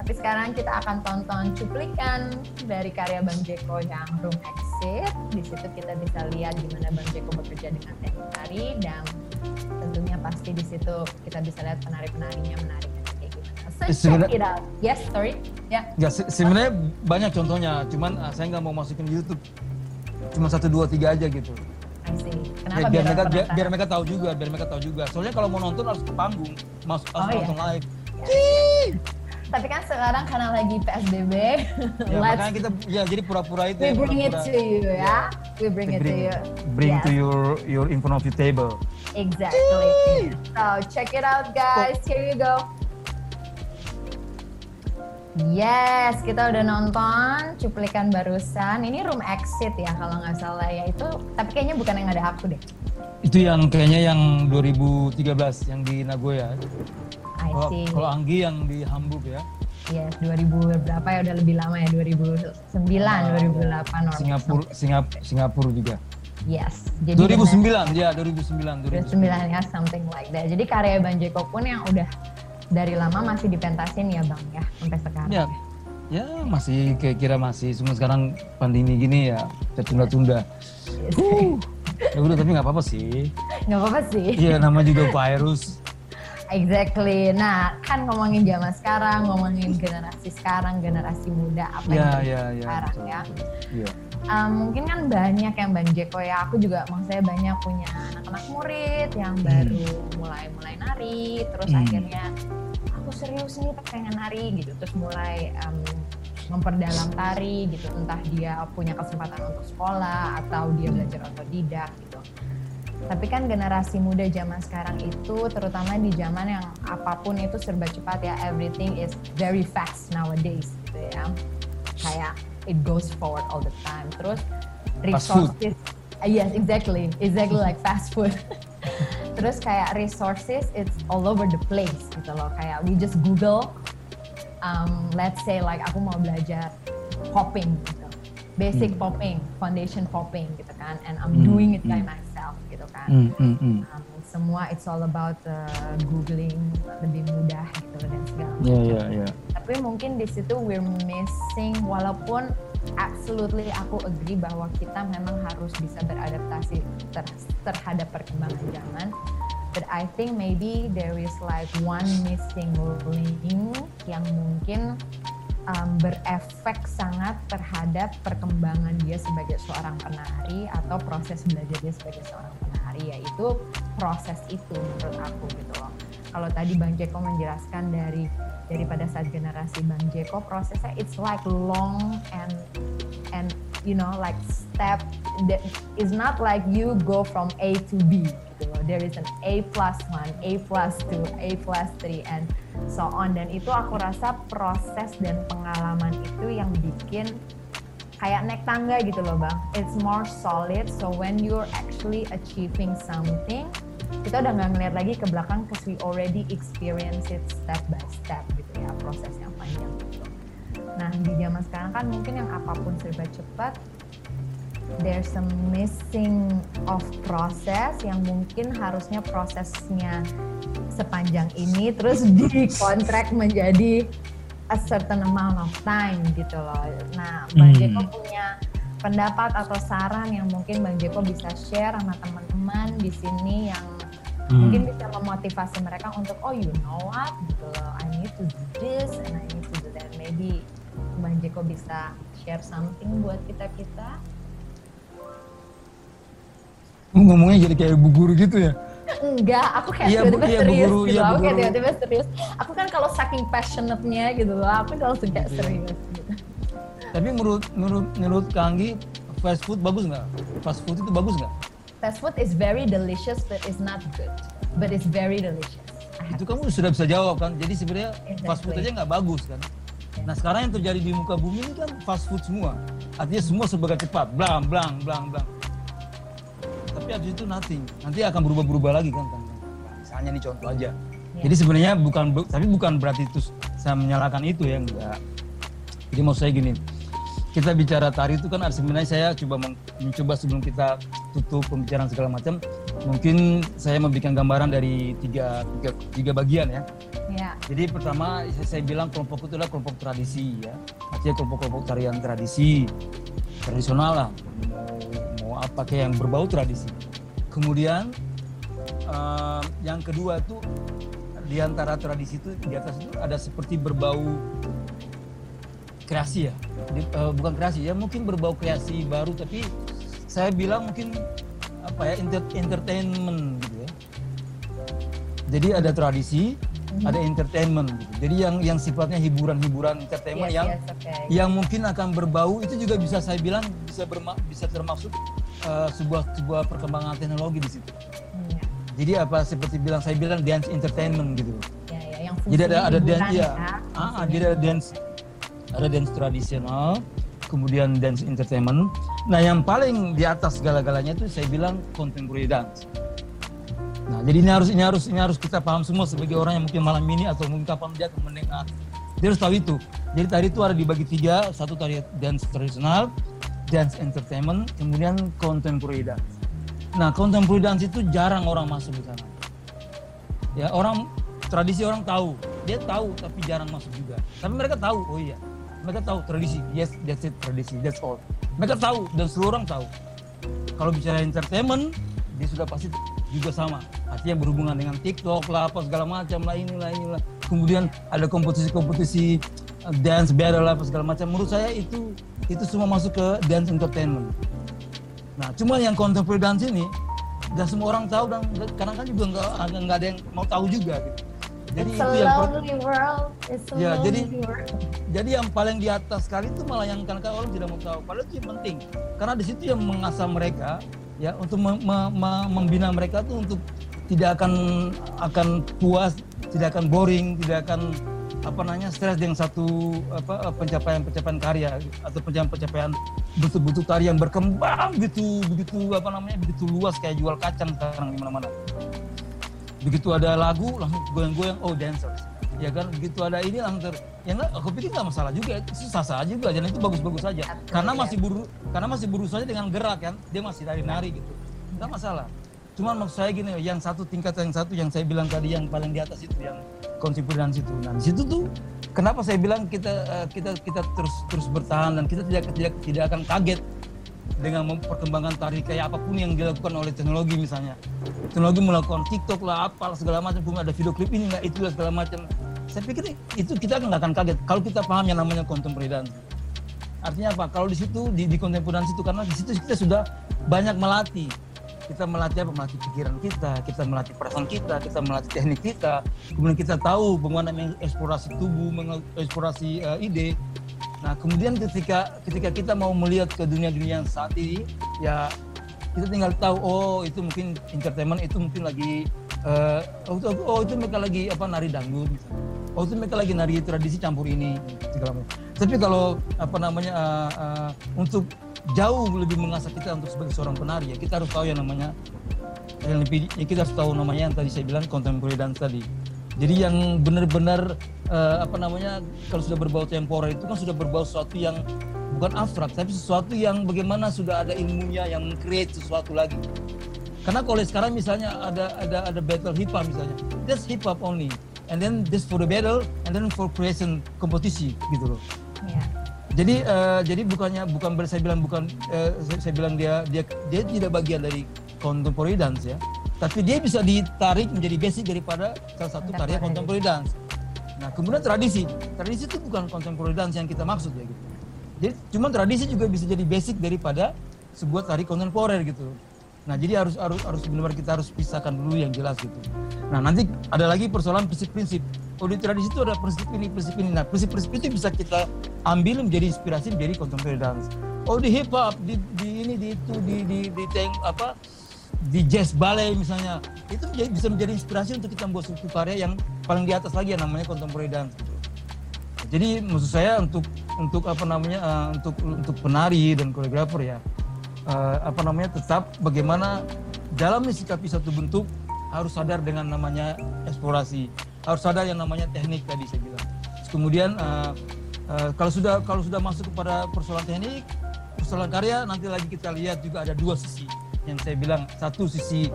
Tapi sekarang kita akan tonton cuplikan dari karya Bang Jeko yang Room Exit. Di situ kita bisa lihat gimana Bang Jeko bekerja dengan teknik tari dan tentunya pasti di situ kita bisa lihat penari-penarinya gimana. So Eh, check sebenarnya- it out. Yes, sorry. Ya. Ya se- sebenarnya banyak contohnya, cuman uh, saya nggak mau masukin YouTube. Cuma satu dua tiga aja gitu. See. Ya, Kenapa biar, mereka biar, biar mereka tahu juga, biar mereka tahu juga. Soalnya kalau mau nonton harus ke panggung, masuk Oh, harus iya. langsung live. Tapi kan sekarang karena lagi PSBB, Ya, let's makanya kita ya jadi pura-pura itu we ya, bring it pura-pura. to you ya. We bring it to bring, you. bring Yes, to your your in front of your table. Exactly. So check it out guys. Here you go. Yes, kita udah nonton cuplikan barusan. Ini room exit ya kalau nggak salah ya itu. Tapi kayaknya bukan yang ada aku deh. Itu yang kayaknya yang 2013 yang di Nagoya. I Kalau see. kalau Anggi yang di Hamburg ya. Yes, 2000 berapa ya udah lebih lama ya 2009, 2008 or Singapura Singapura Singapura juga. Yes. Jadi benar- 2009 ya 2009 2009 ya something like that. Jadi karya Bang Jeko pun yang udah dari lama masih dipentasin ya Bang ya sampai sekarang. Ya, ya masih kayak kira masih. Cuma sekarang pandemi gini ya tertunda-tunda. Uh, ya udah tapi nggak apa-apa sih. Nggak apa-apa sih. Iya nama juga virus. Exactly. Nah, kan ngomongin zaman sekarang, ngomongin generasi sekarang, generasi muda apa Ya, yang ya, terjadi ya, sekarang betul, ya. Iya. Um, mungkin kan banyak yang Bang Jeko ya. Aku juga maksudnya banyak punya anak-anak murid yang baru mulai-mulai nari, terus Hmm. akhirnya aku serius nih pengen nari gitu, terus mulai um, memperdalam tari gitu. Entah dia punya kesempatan untuk sekolah atau dia belajar otodidak gitu. Tapi kan generasi muda zaman sekarang itu, terutama di zaman yang apa pun itu serba cepat ya, everything is very fast nowadays gitu ya. Kayak it goes forward all the time. Terus resources, Uh, yes exactly, exactly like fast food. Terus kayak resources, it's all over the place gitu loh. Kayak we just Google, um, let's say like aku mau belajar popping gitu. Basic Hmm. popping, foundation popping gitu kan. And I'm Hmm, doing it by hmm. Myself gitu kan. Hmm, hmm, hmm. Um, semua it's all about uh, googling lebih mudah gitu dan segala Ya, macam. ya, ya. Tapi mungkin di situ we're missing walaupun absolutely aku agree bahwa kita memang harus bisa beradaptasi ter- terhadap perkembangan zaman. But I think maybe there is like one missing link yang mungkin um, berefek sangat terhadap perkembangan dia sebagai seorang penari atau proses belajar dia sebagai seorang penari yaitu proses itu menurut aku gitu loh. Kalau tadi Bang Jeko menjelaskan dari daripada saat generasi Bang Jeko prosesnya it's like long and and you know like step that is not like you go from A to B gitu loh. There is an A plus one, A plus two, A plus three and so on dan itu aku rasa proses dan pengalaman itu yang bikin kayak naik tangga gitu loh bang. It's more solid so when you're actually achieving something kita udah nggak ngeliat lagi ke belakang because we already experience it step by step gitu ya proses yang panjang gitu. Nah di zaman sekarang kan mungkin yang apa pun serba cepat there's a missing of proses yang mungkin harusnya prosesnya sepanjang ini terus dikontrak menjadi a certain amount of time gitu loh. Nah, Bang hmm. Jeko punya pendapat atau saran yang mungkin Bang Jeko bisa share sama teman-teman di sini yang hmm. mungkin bisa memotivasi mereka untuk oh you know what gitu loh I need to do this and I need to do that maybe Bang Jeko bisa share something buat kita kita ngomongnya jadi kayak bu guru gitu ya? Enggak aku kayak iya, tiba-tiba iya, serius guru, gitu. iya, aku kayak tiba-tiba serius. Aku kan kalau saking passionate-nya gitu loh aku langsung kayak iya. serius gitu. Tapi menurut menurut menurut Kanggi fast food bagus nggak? Fast food itu bagus nggak? Fast food is very delicious but it's not good. But it's very delicious. Itu kamu sudah bisa jawab kan? Jadi sebenarnya exactly. fast food aja nggak bagus kan? Nah sekarang yang terjadi di muka bumi ini kan fast food semua. Artinya semua sebagai cepat. Blang blang blang blang tapi habis itu nothing nanti akan berubah-berubah lagi kan, kan misalnya nih contoh aja yeah. jadi sebenarnya bukan tapi bukan berarti itu saya menyalahkan itu ya enggak jadi mau saya gini kita bicara tari itu kan sebenarnya saya coba mencoba sebelum kita tutup pembicaraan segala macam mungkin saya memberikan gambaran dari tiga, tiga, tiga bagian ya. ya. Jadi pertama saya bilang kelompok itu adalah kelompok tradisi ya, artinya kelompok-kelompok tarian tradisi tradisional lah, mau, kayak yang berbau tradisi. Kemudian uh, yang kedua itu di antara tradisi itu di atas itu ada seperti berbau kreasi ya Di, uh, bukan kreasi ya mungkin berbau kreasi baru tapi saya bilang mungkin apa ya inter entertainment gitu ya jadi ada tradisi mm-hmm. ada entertainment gitu jadi yang yang sifatnya hiburan-hiburan entertainment yes, yang yes, okay. yang mungkin akan berbau itu juga bisa saya bilang bisa berma bisa termasuk uh, sebuah sebuah perkembangan teknologi di situ mm, yeah. jadi apa seperti bilang saya bilang dance entertainment gitu yeah, yeah, yang jadi ada ada dance ya, ya. Ah, jadi ada dance ada dance tradisional, kemudian dance entertainment. Nah, yang paling di atas segala-galanya itu saya bilang contemporary dance. Nah, jadi ini harus ini harus ini harus kita paham semua sebagai orang yang mungkin malam ini atau mungkin kapan dia akan mendengar. Dia harus tahu itu. Jadi tadi itu ada dibagi tiga, satu tadi dance tradisional, dance entertainment, kemudian contemporary dance. Nah, contemporary dance itu jarang orang masuk di sana. Ya, orang tradisi orang tahu, dia tahu tapi jarang masuk juga. Tapi mereka tahu, oh iya, mereka tahu tradisi. Yes that's it tradisi. That's all. Mereka tahu dan seluruh orang tahu. Kalau bicara entertainment dia sudah pasti juga sama. Artinya berhubungan dengan TikTok lah apa segala macam lah inilah inilah. Kemudian ada kompetisi-kompetisi dance battle apa segala macam menurut saya itu itu semua masuk ke dance entertainment nah cuma yang contemporary dance ini gak semua orang tahu dan kadang-kadang juga nggak nggak ada yang mau tahu juga gitu jadi It's itu yang world. It's ya, jadi world. jadi yang paling di atas sekali itu malah yang kadang-kadang orang tidak mau tahu. Padahal itu yang penting. Karena di situ yang mengasah mereka ya untuk me, me, me, membina mereka tuh untuk tidak akan akan puas, tidak akan boring, tidak akan apa namanya stres dengan satu apa pencapaian-pencapaian karya atau pencapaian-pencapaian betul-betul tari yang berkembang begitu begitu apa namanya begitu luas kayak jual kacang sekarang di mana-mana. Begitu ada lagu langsung goyang-goyang oh dancer. Ya kan begitu ada ini langsung ter ya enggak aku pikir nggak masalah juga itu sah sah juga dan itu bagus-bagus saja. Karena masih buru karena masih berusaha dengan gerak kan dia masih dari nari gitu. Nggak masalah cuman maksud saya gini yang satu tingkat yang satu yang saya bilang tadi yang paling di atas itu yang konsipulan situ nah di situ tuh kenapa saya bilang kita eh, kita kita terus terus bertahan dan kita tidak tidak tidak akan kaget dengan perkembangan tari kayak apa pun yang dilakukan oleh teknologi misalnya teknologi melakukan TikTok lah apa segala macam pun ada video klip ini nggak itu segala macam saya pikir itu kita nggak akan kaget kalau kita paham yang namanya contemporary. Artinya apa? Kalau di situ di, di contemporary dance itu karena di situ kita sudah banyak melatih. Kita melatih apa? Melatih pikiran kita, kita melatih perasaan kita, kita melatih teknik kita. Kemudian kita tahu bagaimana mengeksplorasi tubuh, mengeksplorasi uh, ide. Nah, kemudian ketika ketika kita mau melihat ke dunia-dunia yang saat ini, ya kita tinggal tahu oh itu mungkin entertainment itu mungkin lagi uh, oh, oh itu mereka lagi apa nari dangdut misalnya oh itu mereka lagi nari tradisi campur ini segala macam. Tapi kalau apa namanya uh, uh, untuk jauh lebih mengasah kita untuk sebagai seorang penari ya kita harus tahu yang namanya yang lebih ya kita harus tahu namanya yang tadi saya bilang contemporary dance tadi. Jadi yang benar-benar uh, apa namanya kalau sudah berbau temporer itu kan sudah berbau sesuatu yang bukan abstrak tapi sesuatu yang bagaimana sudah ada ilmunya yang create sesuatu lagi. Karena kalau sekarang misalnya ada ada ada battle hip hop misalnya, that's hip hop only and then this for the battle and then for creation kompetisi gitu loh. Yeah. Jadi uh, jadi bukannya bukan saya bilang bukan uh, saya, saya bilang dia dia dia tidak bagian dari contemporary dance ya, tapi dia bisa ditarik menjadi basic daripada salah satu karya contemporary dance. Nah kemudian tradisi, tradisi itu bukan contemporary dance yang kita maksud ya gitu. Jadi cuma tradisi juga bisa jadi basic daripada sebuah tari kontemporer gitu. Nah, jadi harus harus harus benar-benar kita harus pisahkan dulu yang jelas gitu. Nah, nanti ada lagi persoalan prinsip-prinsip. Oh, di tradisi itu ada prinsip ini, prinsip ini. Nah, prinsip-prinsip itu bisa kita ambil menjadi inspirasi menjadi contemporary dance. Oh, di hip hop, di, di ini, di itu, di di di tank apa di jazz ballet misalnya itu menjadi, bisa menjadi inspirasi untuk kita membuat suatu karya yang paling di atas lagi yang namanya contemporary dance. Gitu. Jadi maksud saya untuk untuk apa namanya uh, untuk untuk penari dan koreografer ya uh, apa namanya tetap bagaimana dalam mensikapi satu bentuk harus sadar dengan namanya eksplorasi, harus sadar yang namanya teknik tadi saya bilang. Kemudian uh, uh, kalau sudah kalau sudah masuk kepada persoalan teknik, persoalan karya nanti lagi kita lihat juga ada dua sisi yang saya bilang satu sisi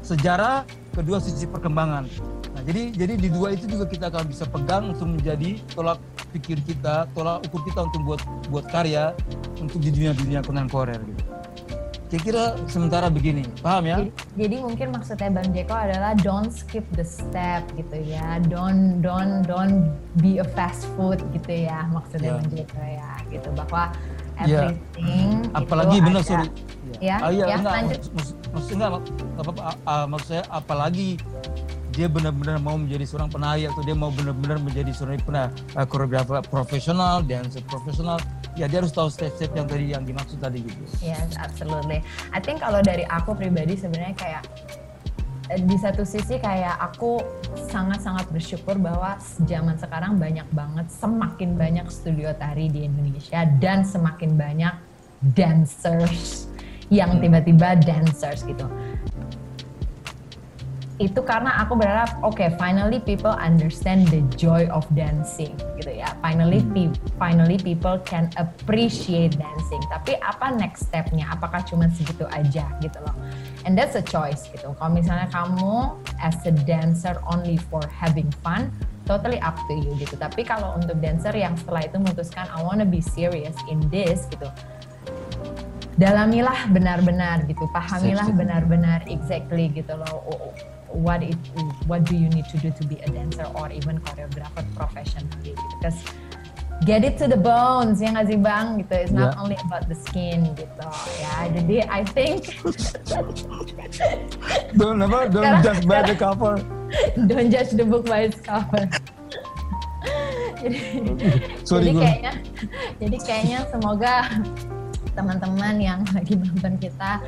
sejarah, kedua sisi perkembangan. Nah, jadi jadi di dua itu juga kita akan bisa pegang untuk menjadi tolak pikir kita, tolak ukur kita untuk buat buat karya untuk di dunia dunia kontemporer gitu. Kira-kira sementara begini, paham ya? Jadi, jadi mungkin maksudnya Bang Jeko adalah don't skip the step gitu ya, don't don't don't be a fast food gitu ya maksudnya yeah. Bang Jeko ya, gitu bahwa ya. everything. Yeah. Apalagi benar sorry. Ya, ah, iya, ya, enggak, lanjut. Maksud, maksud enggak, apa, apa, uh, maksud saya apalagi dia benar-benar mau menjadi seorang penari atau dia mau benar-benar menjadi seorang penari, uh, koreografer profesional, dancer profesional, ya dia harus tahu step-step yang tadi yang dimaksud tadi gitu. Yes, absolutely. I think kalau dari aku pribadi sebenarnya kayak eh, di satu sisi kayak aku sangat-sangat bersyukur bahwa zaman sekarang banyak banget, semakin banyak studio tari di Indonesia dan semakin banyak dancers yang hmm. tiba-tiba dancers gitu itu karena aku berharap oke okay, finally people understand the joy of dancing gitu ya. Finally hmm. pe finally people can appreciate dancing. Tapi apa next stepnya? Apakah cuma segitu aja gitu loh? And that's a choice gitu. Kalau misalnya kamu as a dancer only for having fun totally up to you gitu. Tapi kalau untuk dancer yang setelah itu memutuskan I wanna be serious in this gitu. Dalamilah benar-benar gitu. Pahamilah benar-benar exactly gitu loh what it what do you need to do to be a dancer or even choreographer professionally? Because get it to the bones ya nggak sih bang? Gitu. It's not yeah. only about the skin gitu. Ya jadi I think don't never don't judge by the cover. Don't judge the book by its cover. Jadi, Sorry, jadi kayaknya jadi kayaknya semoga teman-teman yang lagi nonton kita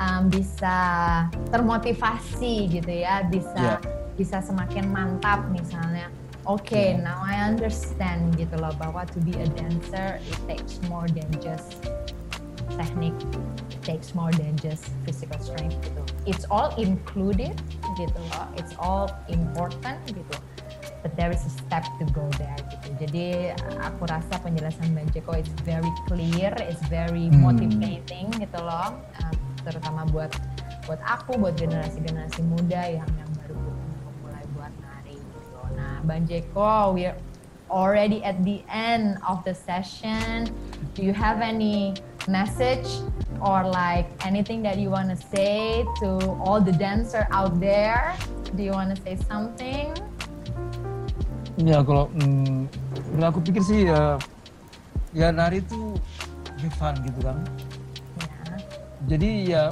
um, bisa termotivasi gitu ya, bisa yeah. bisa semakin mantap misalnya. Oke, okay, yeah. now I understand gitu loh bahwa to be a dancer it takes more than just technique, it takes more than just physical strength gitu. It's all included gitu loh, it's all important gitu but there is a step to go there gitu. Jadi aku rasa penjelasan Bang Jeko it's very clear, it's very hmm. motivating gitu loh, uh, terutama buat buat aku, buat generasi-generasi muda yang yang baru mulai buat nari gitu. Nah, Bang Jeko, we're already at the end of the session. Do you have any message or like anything that you want to say to all the dancer out there? Do you want to say something? Ya kalau hmm, aku pikir sih ya, ya nari itu have fun gitu kan. Ya. Jadi ya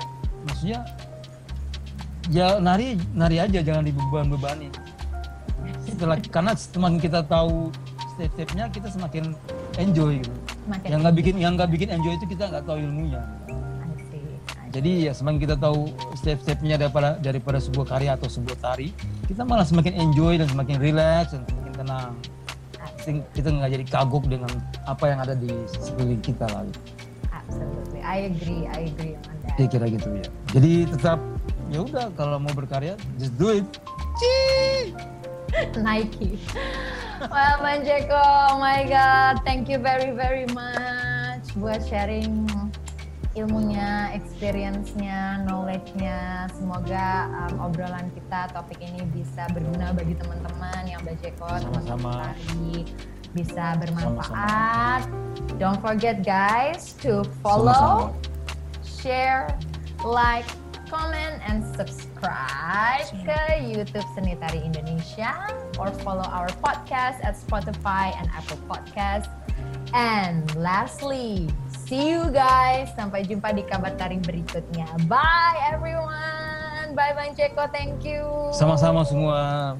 maksudnya ya nari nari aja jangan dibeban-bebani. Setelah karena semakin kita tahu step-stepnya kita semakin enjoy gitu. Makin Yang nggak bikin yang nggak bikin enjoy itu kita nggak tahu ilmunya. Jadi ya semakin kita tahu step-stepnya daripada daripada sebuah karya atau sebuah tari, kita malah semakin enjoy dan semakin relax dan semakin tenang. Kita- Kita nggak jadi kagok dengan apa yang ada di sekeliling kita lah. gitu. Absolutely, I agree, I agree on that. Ya kira gitu ya. Jadi tetap ya udah kalau mau berkarya just do it. Nike. Well, Bang Jeko, oh my God, thank you very very much buat sharing ilmunya, experience-nya, knowledge-nya. Semoga um, obrolan kita, topik ini bisa berguna bagi teman-teman yang Bang Jeko, teman-teman Sama-sama. tadi bisa bermanfaat. Don't forget guys to follow, Sama-sama. share, like, comment, and subscribe ke YouTube Seni Tari Indonesia or follow our podcast at Spotify and Apple Podcast. And lastly, see you guys. Sampai jumpa di kabar tari berikutnya. Bye everyone. Bye Bang Ceko. Thank you. Sama-sama semua.